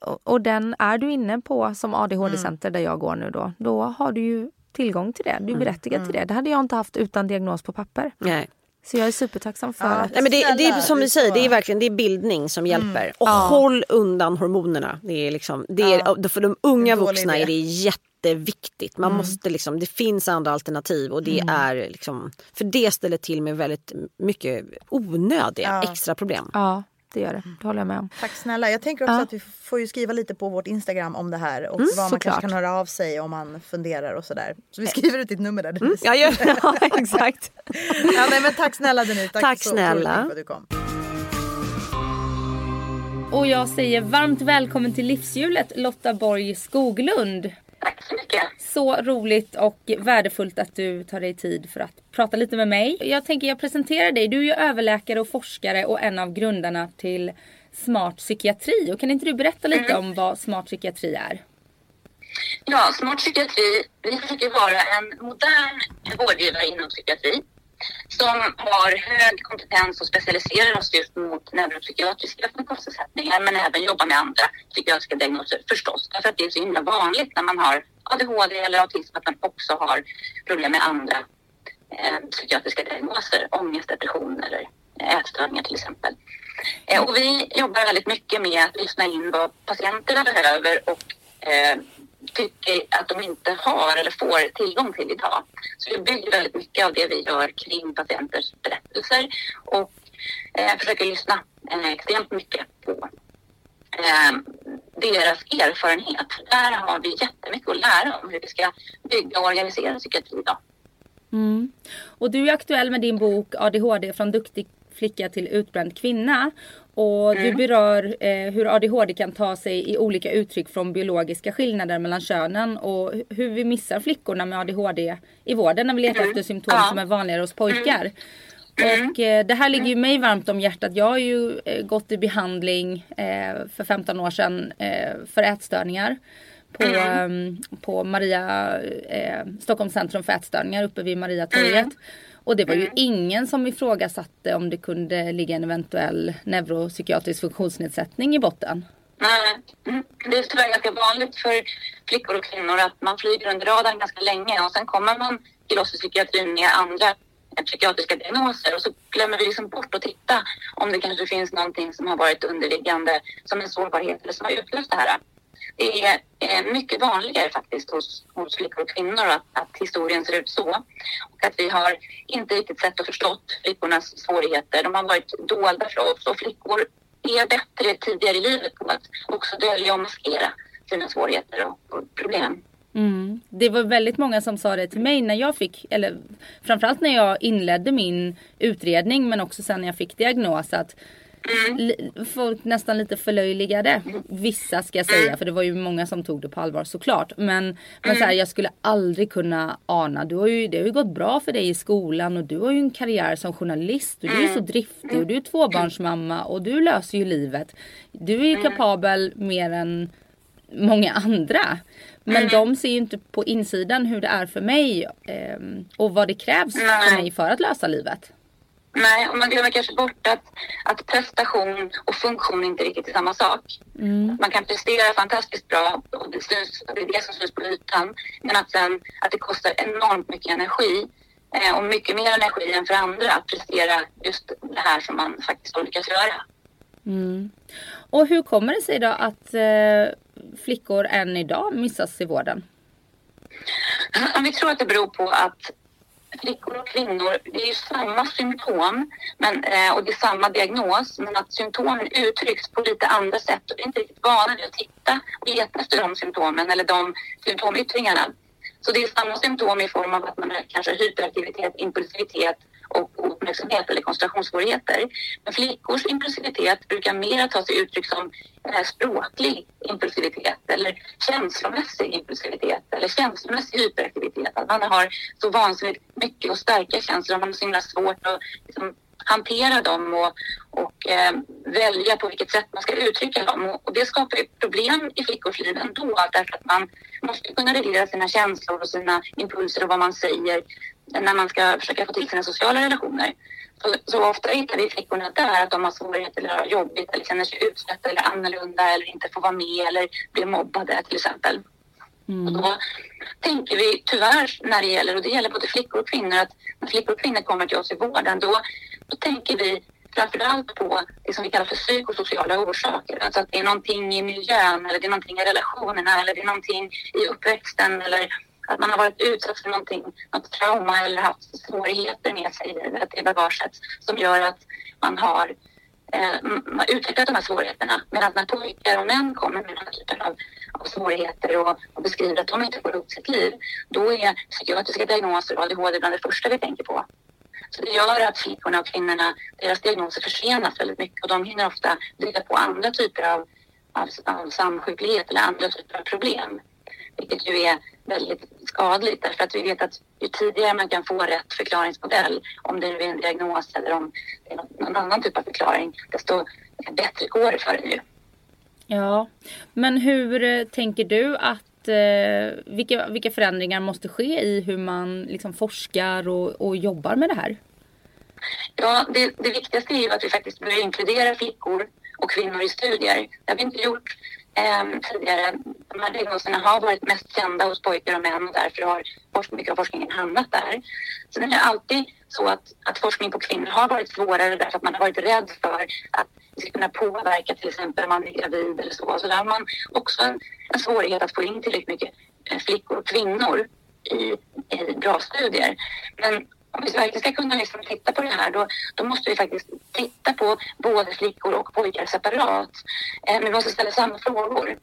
Speaker 5: Och, och den är du inne på som ADHD-center där jag går nu då, då har du ju tillgång till det. Du är berättigad till det. Det hade jag inte haft utan diagnos på papper.
Speaker 4: nej.
Speaker 5: Så jag är supertacksam för
Speaker 1: Ja.
Speaker 5: att
Speaker 4: Nej, men det, det är som vi säger, det är verkligen det är bildning som hjälper. Och håll undan hormonerna. Det är liksom, det är, För de unga vuxna
Speaker 1: idé.
Speaker 4: är det jätteviktigt. Man måste liksom, det finns andra alternativ och det är liksom, för det ställer till med väldigt mycket onödiga
Speaker 1: Ja.
Speaker 4: extra problem.
Speaker 5: Ja, det gör det. Det håller jag med om.
Speaker 1: Tack snälla. Jag tänker också
Speaker 5: Ja.
Speaker 1: att vi får ju skriva lite på vårt Instagram om det här och
Speaker 5: Mm,
Speaker 1: vad man
Speaker 5: såklart.
Speaker 1: kanske kan höra av sig om man funderar och sådär. Så vi skriver ut ditt nummer där Denise.
Speaker 4: Ja, gör,
Speaker 5: Ja, exakt.
Speaker 1: Ja, nej, men tack snälla Denise. Tack,
Speaker 4: Tack
Speaker 1: så
Speaker 4: snälla.
Speaker 1: mycket för att du kom.
Speaker 2: Och jag säger varmt välkommen till livshjulet Lotta Borg Skoglund.
Speaker 6: Tack så mycket.
Speaker 2: Så roligt och värdefullt att du tar dig tid för att prata lite med mig. Jag tänker jag presenterar dig. Du är ju överläkare och forskare och en av grundarna till Smart psykiatri. Och kan inte du berätta lite om vad Smart psykiatri är?
Speaker 6: Ja, Smart psykiatri, vi försöker vara en modern vårdgivare inom psykiatri som har hög kompetens och specialiserar oss just mot neuropsykiatriska funktionsnedsättningar men även jobbar med andra psykiatriska diagnoser förstås. Därför att det är så himla vanligt när man har ADHD eller autism att man också har problem med andra eh, psykiatriska diagnoser, ångest, depression eller eh, ätstörningar till exempel. Eh, och vi jobbar väldigt mycket med att lyssna in vad patienterna behöver och eh, tycker att de inte har eller får tillgång till idag. Så vi bygger väldigt mycket av det vi gör kring patienters berättelser och eh, försöker lyssna eh, extremt mycket på eh, deras erfarenhet. Där har vi jättemycket att lära om hur vi ska bygga och organisera psykiatrin idag.
Speaker 2: Mm. Och du är aktuell med din bok ADHD från duktig flicka till utbränd kvinna. Och du berör eh, hur ADHD kan ta sig i olika uttryck från biologiska skillnader mellan könen och hur vi missar flickorna med ADHD i vården när vi letar efter symptom
Speaker 6: Ja.
Speaker 2: som är vanligare hos pojkar. Och eh, det här ligger ju mig varmt om hjärtat. Jag har ju eh, gått i behandling eh, för 15 år sedan eh, för ätstörningar. På, eh, på Maria, eh, Stockholms centrum för ätstörningar uppe vid Mariatorget. Och det var ju ingen som ifrågasatte om det kunde ligga en eventuell neuropsykiatrisk funktionsnedsättning i botten.
Speaker 6: Nej, mm. det är tyvärr ganska vanligt för flickor och kvinnor att man flyger under radarn ganska länge och sen kommer man till oss i psykiatrin med andra psykiatriska diagnoser och så glömmer vi liksom bort att titta om det kanske finns någonting som har varit underliggande som en sårbarhet eller som har utlöst det här. Det är eh, mycket vanligare faktiskt hos, hos flickor och kvinnor att, att historien ser ut så. Och att vi har inte riktigt sett och förstått flickornas svårigheter. De har varit dolda för oss och flickor är bättre tidigare i livet på att också dölja och maskera sina svårigheter och, och problem.
Speaker 2: Mm. Det var väldigt många som sa det till mig när jag fick, eller framförallt när jag inledde min utredning men också sen när jag fick diagnos att li- folk nästan lite förlöjligade. Vissa ska jag säga för det var ju många som tog det på allvar såklart. Men, men så här, jag skulle aldrig kunna ana. Du har ju, det har ju gått bra för dig i skolan och du har ju en karriär som journalist och du är så driftig och du är tvåbarnsmamma och du löser ju livet. Du är ju kapabel mer än många andra. Men de ser ju inte på insidan hur det är för mig ehm, och vad det krävs för mig för att lösa livet.
Speaker 6: Nej, och man glömmer kanske bort att, att prestation och funktion inte riktigt är samma sak. Man kan prestera fantastiskt bra och det, syns, det är det som syns på ytan. Men att, sen, att det kostar enormt mycket energi eh, och mycket mer energi än för andra att prestera just det här som man faktiskt har lyckats göra.
Speaker 2: Mm. Och hur kommer det sig då att eh, flickor än idag missas i vården?
Speaker 6: Vi tror att det beror på att flickor och kvinnor, det är ju samma symptom men, eh, och det är samma diagnos men att symptomen uttrycks på lite andra sätt och vi är inte riktigt vana vid att titta och leta efter de symptomen eller de symptomyttringarna. Så det är samma symptom i form av att man har kanske hyperaktivitet, impulsivitet och uppmärksamhet eller koncentrationssvårigheter. Men flickors impulsivitet brukar mer ta sig uttryck som eh, språklig impulsivitet eller känslomässig impulsivitet eller känslomässig hyperaktivitet. Att man har så vansinnigt mycket och starka känslor, och man har så himla svårt att liksom, hantera dem och, och eh, välja på vilket sätt man ska uttrycka dem. Och, och det skapar ju problem i flickors liv ändå därför att man måste kunna reglera sina känslor och sina impulser och vad man säger när man ska försöka få till sina sociala relationer. Så, så ofta hittar vi flickorna där att de har svårigheter eller har jobbigt eller känner sig utstötta eller annorlunda eller inte får vara med eller blir mobbade till exempel. Mm. Och då tänker vi tyvärr när det gäller, och det gäller både flickor och kvinnor, att när flickor och kvinnor kommer till oss i vården då, då tänker vi framförallt på det som vi kallar för psykosociala orsaker. Alltså att det är någonting i miljön eller det är någonting i relationerna eller det är någonting i uppväxten eller att man har varit utsatt för någonting, något trauma eller haft svårigheter med sig i bagaget som gör att man har eh, utvecklat de här svårigheterna. Medan när pojkar och män kommer med den här typen av, av svårigheter och, och, beskriver att de inte får ihop sitt liv, då är psykiatriska diagnoser och ADHD bland det första vi tänker på. Så det gör att flickorna och kvinnorna, deras diagnoser försenas väldigt mycket och de hinner ofta driva på andra typer av, av, av samsjuklighet eller andra typer av problem. Vilket ju är väldigt skadligt därför att vi vet att ju tidigare man kan få rätt förklaringsmodell, om det nu är en diagnos eller om det är någon annan typ av förklaring, desto bättre går det för en ju.
Speaker 2: Ja, men hur eh, tänker du att eh, vilka, vilka förändringar måste ske i hur man liksom forskar och, och jobbar med det här?
Speaker 6: Ja, det, det viktigaste är ju att vi faktiskt börjar inkludera flickor och kvinnor i studier. Det har vi inte gjort eh, tidigare. De här diagnoserna har varit mest kända hos pojkar och män och därför har mycket av forskningen hamnat där. Sen är det alltid så att, att forskning på kvinnor har varit svårare därför att man har varit rädd för att det ska kunna påverka till exempel om man är gravid eller så. Så där har man också en, en svårighet att få in tillräckligt mycket eh, flickor och kvinnor i, i bra studier. Men om vi verkligen ska kunna liksom titta på det här då, då måste vi faktiskt titta på både flickor och pojkar separat. Eh, men vi måste ställa samma frågor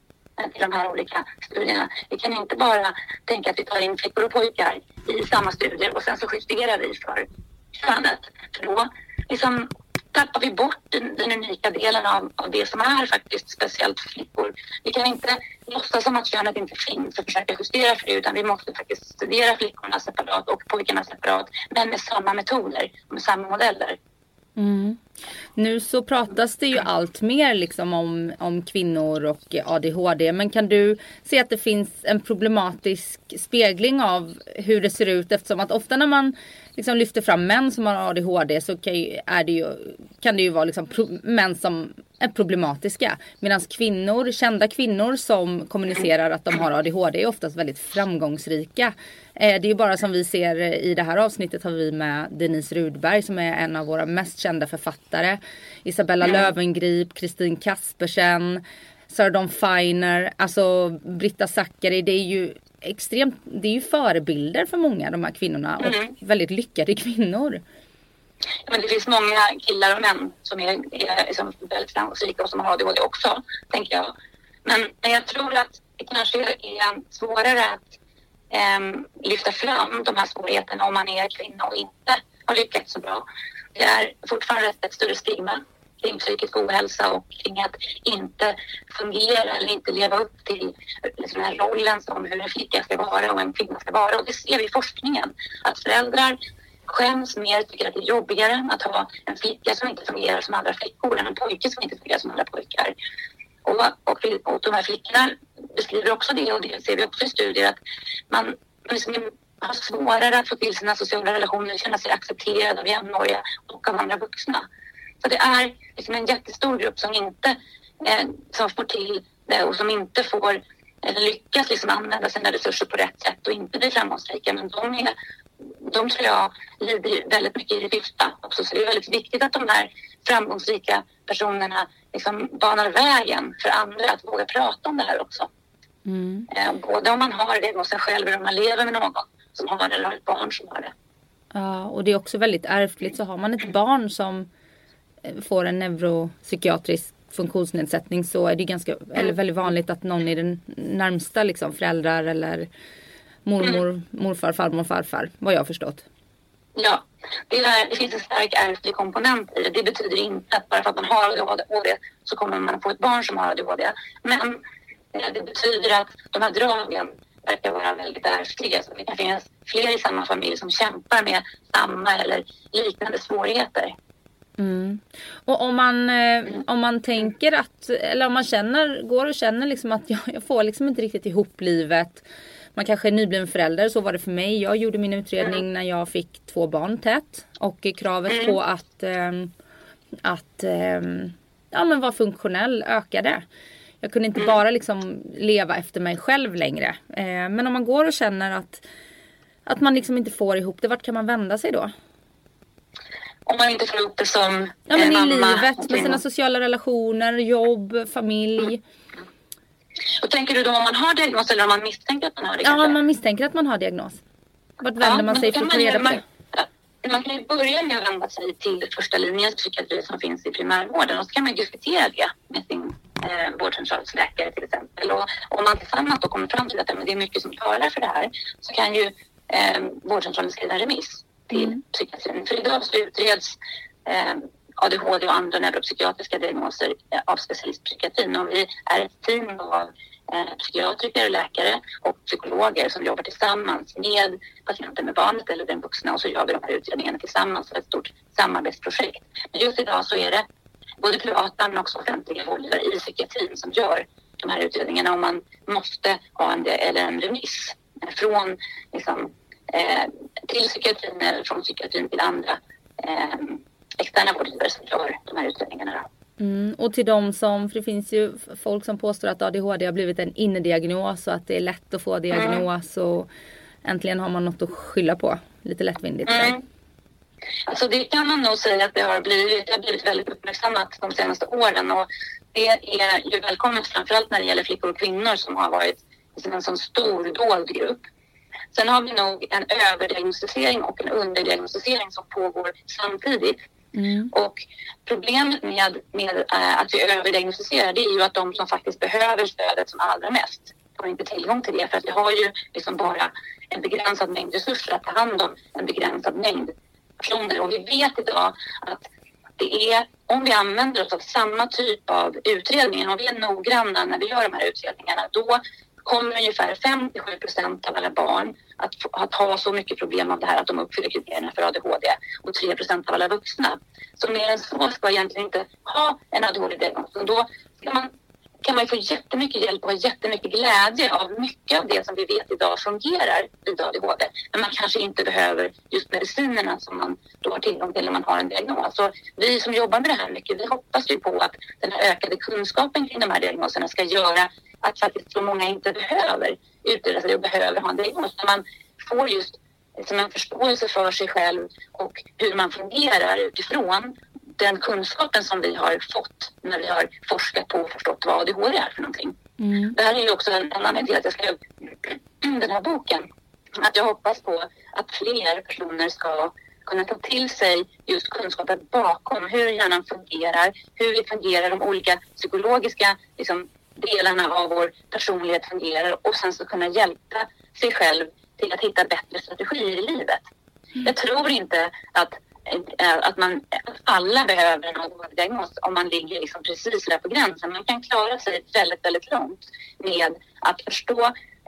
Speaker 6: till de här olika studierna. Vi kan inte bara tänka att vi tar in flickor och pojkar i samma studier och sen så justerar vi för könet. För då liksom tappar vi bort den, den unika delen av, av, det som är faktiskt speciellt för flickor. Vi kan inte låtsas som att könet inte finns och försöka justera för det utan vi måste faktiskt studera flickorna separat och pojkarna separat men med samma metoder, med samma modeller.
Speaker 2: Mm. Nu så pratas det ju allt mer liksom om, om kvinnor och ADHD. Men kan du se att det finns en problematisk spegling av hur det ser ut? Eftersom att ofta när man liksom lyfter fram män som har ADHD så kan, ju, är det ju, kan det ju vara liksom pro, män som är problematiska. Medan kvinnor, kända kvinnor som kommunicerar att de har ADHD är oftast väldigt framgångsrika. Eh, det är ju bara som vi ser i det här avsnittet har vi med Denise Rudberg som är en av våra mest kända författare. Isabella mm. Lövengrip, Kristin Kaspersen, Sarah Dawn Finer, alltså Britta Zackari. Det är ju extremt, det är ju förebilder för många de här kvinnorna och mm. väldigt lyckade kvinnor.
Speaker 6: men det finns många killar och män som är, är liksom väldigt framgångsrika och som har ADHD också, tänker jag. Men, men jag tror att det kanske är svårare att um, lyfta fram de här svårigheterna om man är kvinna och inte har lyckats så bra. Det är fortfarande ett större stigma kring psykisk ohälsa och kring att inte fungera eller inte leva upp till den här rollen som hur en flicka ska vara och en kvinna ska vara. Och det ser vi i forskningen, att föräldrar skäms mer, tycker att det är jobbigare att ha en flicka som inte fungerar som andra flickor än en pojke som inte fungerar som andra pojkar. Och, och, och de här flickorna beskriver också det och det ser vi också i studier att man liksom har svårare att få till sina sociala relationer, känna sig accepterad av jämnåriga och av andra vuxna. Så det är liksom en jättestor grupp som inte eh, som får till det och som inte får eller lyckas liksom använda sina resurser på rätt sätt och inte blir framgångsrika. Men de är de tror jag lider väldigt mycket i det tysta också. Så det är väldigt viktigt att de här framgångsrika personerna liksom banar vägen för andra att våga prata om det här också. Mm. Eh, både om man har det hos sig själv eller om man lever med någon som har det eller har ett barn som har det.
Speaker 2: Ja, och det är också väldigt ärftligt. Så har man ett barn som eh, får en neuropsykiatrisk funktionsnedsättning så är det ganska, eller väldigt vanligt att någon i den närmsta liksom, föräldrar eller mormor, mm. morfar, farmor, farfar. Vad jag har förstått.
Speaker 6: Ja, det, är, det finns en stark ärftlig komponent i det. Det betyder inte att bara för att man har ADHD så kommer man få ett barn som har ADHD. Men eh, det betyder att de här dragen verkar vara väldigt ärftliga. Så det kan finnas fler i samma familj som kämpar med samma eller liknande svårigheter.
Speaker 2: Mm. Och om man, eh, om man tänker att, eller om man känner, går och känner liksom att jag, jag får liksom inte riktigt ihop livet. Man kanske är nybliven förälder, så var det för mig. Jag gjorde min utredning när jag fick två barn tätt. Och kravet på att, eh, att eh, ja, men vara funktionell ökade. Jag kunde inte bara liksom leva efter mig själv längre. Eh, men om man går och känner att, att man liksom inte får ihop det, vart kan man vända sig då?
Speaker 6: Om man inte får ihop det som
Speaker 2: Ja men i livet med sina sociala relationer, jobb, familj.
Speaker 6: Och tänker du då om man har diagnos eller om man misstänker att man har det?
Speaker 2: Ja, om man misstänker att man har diagnos. Vart vänder ja, man sig för att få reda på det?
Speaker 6: Man kan ju börja med att vända sig till första linjens psykiatri som finns i primärvården och så kan man diskutera det med sin eh, vårdcentralsläkare till exempel. Och om man tillsammans då kommer fram till att det är mycket som talar för det här så kan ju eh, vårdcentralen skriva en remiss till mm. psykiatrin. För idag så utreds eh, ADHD och andra neuropsykiatriska diagnoser eh, av specialistpsykiatrin och vi är ett team av eh, psykiatriker, läkare och psykologer som jobbar tillsammans med patienten med barnet eller den vuxna och så gör vi de här utredningarna tillsammans för ett stort samarbetsprojekt. Men just idag så är det både privata men också offentliga vårdgivare i psykiatrin som gör de här utredningarna och man måste ha en, eller en remiss från liksom, eh, till psykiatrin eller från psykiatrin till andra eh, externa vårdgivare som gör de här utredningarna.
Speaker 2: Mm, och till de som, för det finns ju folk som påstår att ADHD har blivit en innediagnos och att det är lätt att få diagnos mm. och äntligen har man något att skylla på. Lite lättvindigt. Mm.
Speaker 6: Alltså det kan man nog säga att det har blivit, det har blivit väldigt uppmärksammat de senaste åren och det är ju välkommet framförallt när det gäller flickor och kvinnor som har varit en sån stor dold grupp. Sen har vi nog en överdiagnostisering och en underdiagnostisering som pågår samtidigt. Mm. Och problemet med, med äh, att vi överdiagnostiserar det är ju att de som faktiskt behöver stödet som allra mest får inte tillgång till det för att vi har ju liksom bara en begränsad mängd resurser att ta hand om en begränsad mängd personer. Och vi vet idag att det är om vi använder oss av samma typ av utredningar, om vi är noggranna när vi gör de här utredningarna, då kommer ungefär 57 procent av alla barn att, att, ha så mycket problem av det här att de uppfyller kriterierna för ADHD och 3 procent av alla vuxna. Så mer än så ska egentligen inte ha en ADHD-diagnos. Då ska man, kan man få jättemycket hjälp och jättemycket glädje av mycket av det som vi vet idag fungerar vid ADHD. Men man kanske inte behöver just medicinerna som man då har tillgång till när man har en diagnos. Så vi som jobbar med det här mycket, vi hoppas ju på att den här ökade kunskapen kring de här diagnoserna ska göra att faktiskt så många inte behöver utreda sig och behöver ha en diagnos. Man får just som en förståelse för sig själv och hur man fungerar utifrån den kunskapen som vi har fått när vi har forskat på och förstått vad ADHD är för någonting. Mm. Det här är ju också en, en anledning till att jag skrev den här boken. Att jag hoppas på att fler personer ska kunna ta till sig just kunskapen bakom hur hjärnan fungerar, hur vi fungerar, de olika psykologiska liksom, delarna av vår personlighet fungerar och sen så kunna hjälpa sig själv till att hitta bättre strategier i livet. Mm. Jag tror inte att, att, man, att alla behöver en ADHD-diagnos om man ligger liksom precis där på gränsen. Man kan klara sig väldigt, väldigt långt med att förstå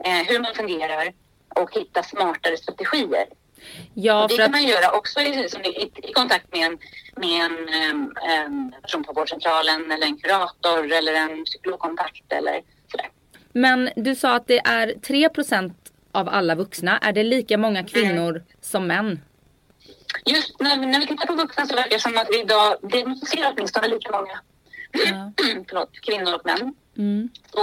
Speaker 6: eh, hur man fungerar och hitta smartare strategier. Ja, det kan att... man göra också i, i, i, kontakt med en, med en um, person på vårdcentralen eller en kurator eller en psykologkontakt eller sådär.
Speaker 2: Men du sa att det är 3% av alla vuxna. Är det lika många kvinnor mm. som män?
Speaker 6: Just när, när vi tittar på vuxna så verkar det som att vi idag diagnostiserar åtminstone lika många ja. Förlåt, kvinnor och män. Så,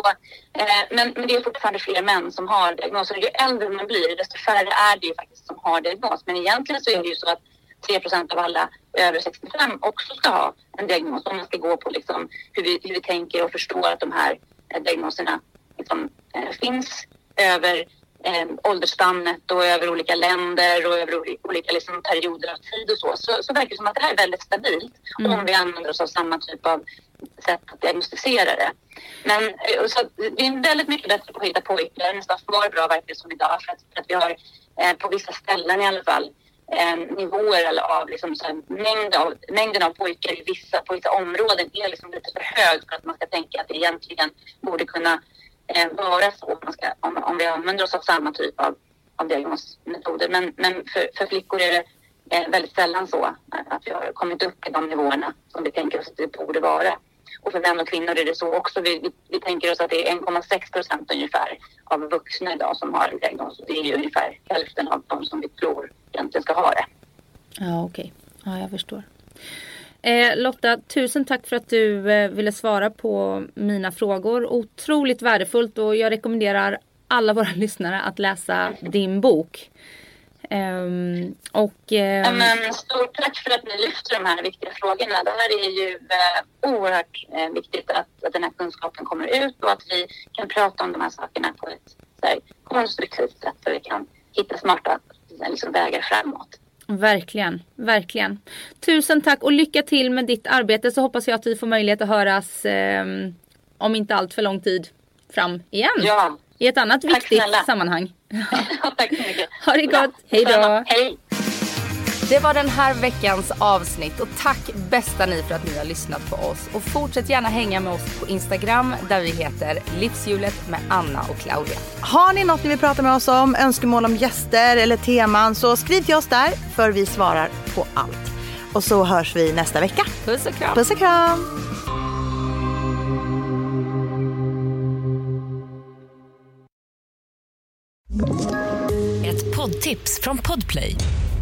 Speaker 6: eh, men, men det är fortfarande fler män som har diagnoser. Ju äldre man blir, desto färre är det ju faktiskt som har diagnos. Men egentligen så är det ju så att 3% av alla över 65 också ska ha en diagnos. Om man ska gå på liksom hur, vi, hur vi tänker och förstår att de här eh, diagnoserna liksom, eh, finns över eh, åldersspannet och över olika länder och över oli- olika liksom, perioder av tid och så. så. Så verkar det som att det här är väldigt stabilt om vi använder oss av samma typ av sätt att diagnostisera det. Men eh, så vi är väldigt mycket bättre på att hitta pojkar, nästan för bra verkar det som idag för att, för att vi har eh, på vissa ställen i alla fall eh, nivåer eller av liksom, så här, mängd av, mängden av pojkar i vissa, på vissa områden är liksom lite för hög för att man ska tänka att det egentligen borde kunna eh, vara så om, man ska, om, om vi använder oss av samma typ av, av diagnosmetoder. Men, men för, för flickor är det eh, väldigt sällan så att vi har kommit upp i de nivåerna som vi tänker oss att det borde vara. Och för män och kvinnor är det så också. Vi, vi, vi tänker oss att det är 1,6 procent ungefär av vuxna idag som har en diagnos. Det är ju ungefär hälften av de som vi tror egentligen ska ha det.
Speaker 2: Ja, okej. Ja, jag förstår. Eh, Lotta, tusen tack för att du eh, ville svara på mina frågor. Otroligt värdefullt och jag rekommenderar alla våra lyssnare att läsa din bok. Um, och
Speaker 6: eh,
Speaker 2: Ja,
Speaker 6: Men stort tack för att ni lyfter de här viktiga frågorna. Det här är ju eh, oerhört eh, viktigt att, att den här kunskapen kommer ut och att vi kan prata om de här sakerna på ett så här, konstruktivt sätt så vi kan hitta smarta liksom, vägar framåt.
Speaker 2: Verkligen, verkligen. Tusen tack och lycka till med ditt arbete så hoppas jag att vi får möjlighet att höras ehm, om inte allt för lång tid fram igen.
Speaker 6: Ja,
Speaker 2: I ett annat
Speaker 6: Tack
Speaker 2: viktigt
Speaker 6: snälla.
Speaker 2: sammanhang.
Speaker 6: tack så mycket.
Speaker 2: Ha det gott. Hej då.
Speaker 6: Hej.
Speaker 7: Det var den här veckans avsnitt och tack bästa ni för att ni har lyssnat på oss. Och fortsätt gärna hänga med oss på Instagram där vi heter Livshjulet med Anna och Claudia.
Speaker 1: Har ni något ni vill prata med oss om, önskemål om gäster eller teman så skriv till oss där för vi svarar på allt. Och så hörs vi nästa vecka.
Speaker 7: Puss och kram!
Speaker 1: Puss och kram!
Speaker 8: Ett poddtips från Podplay.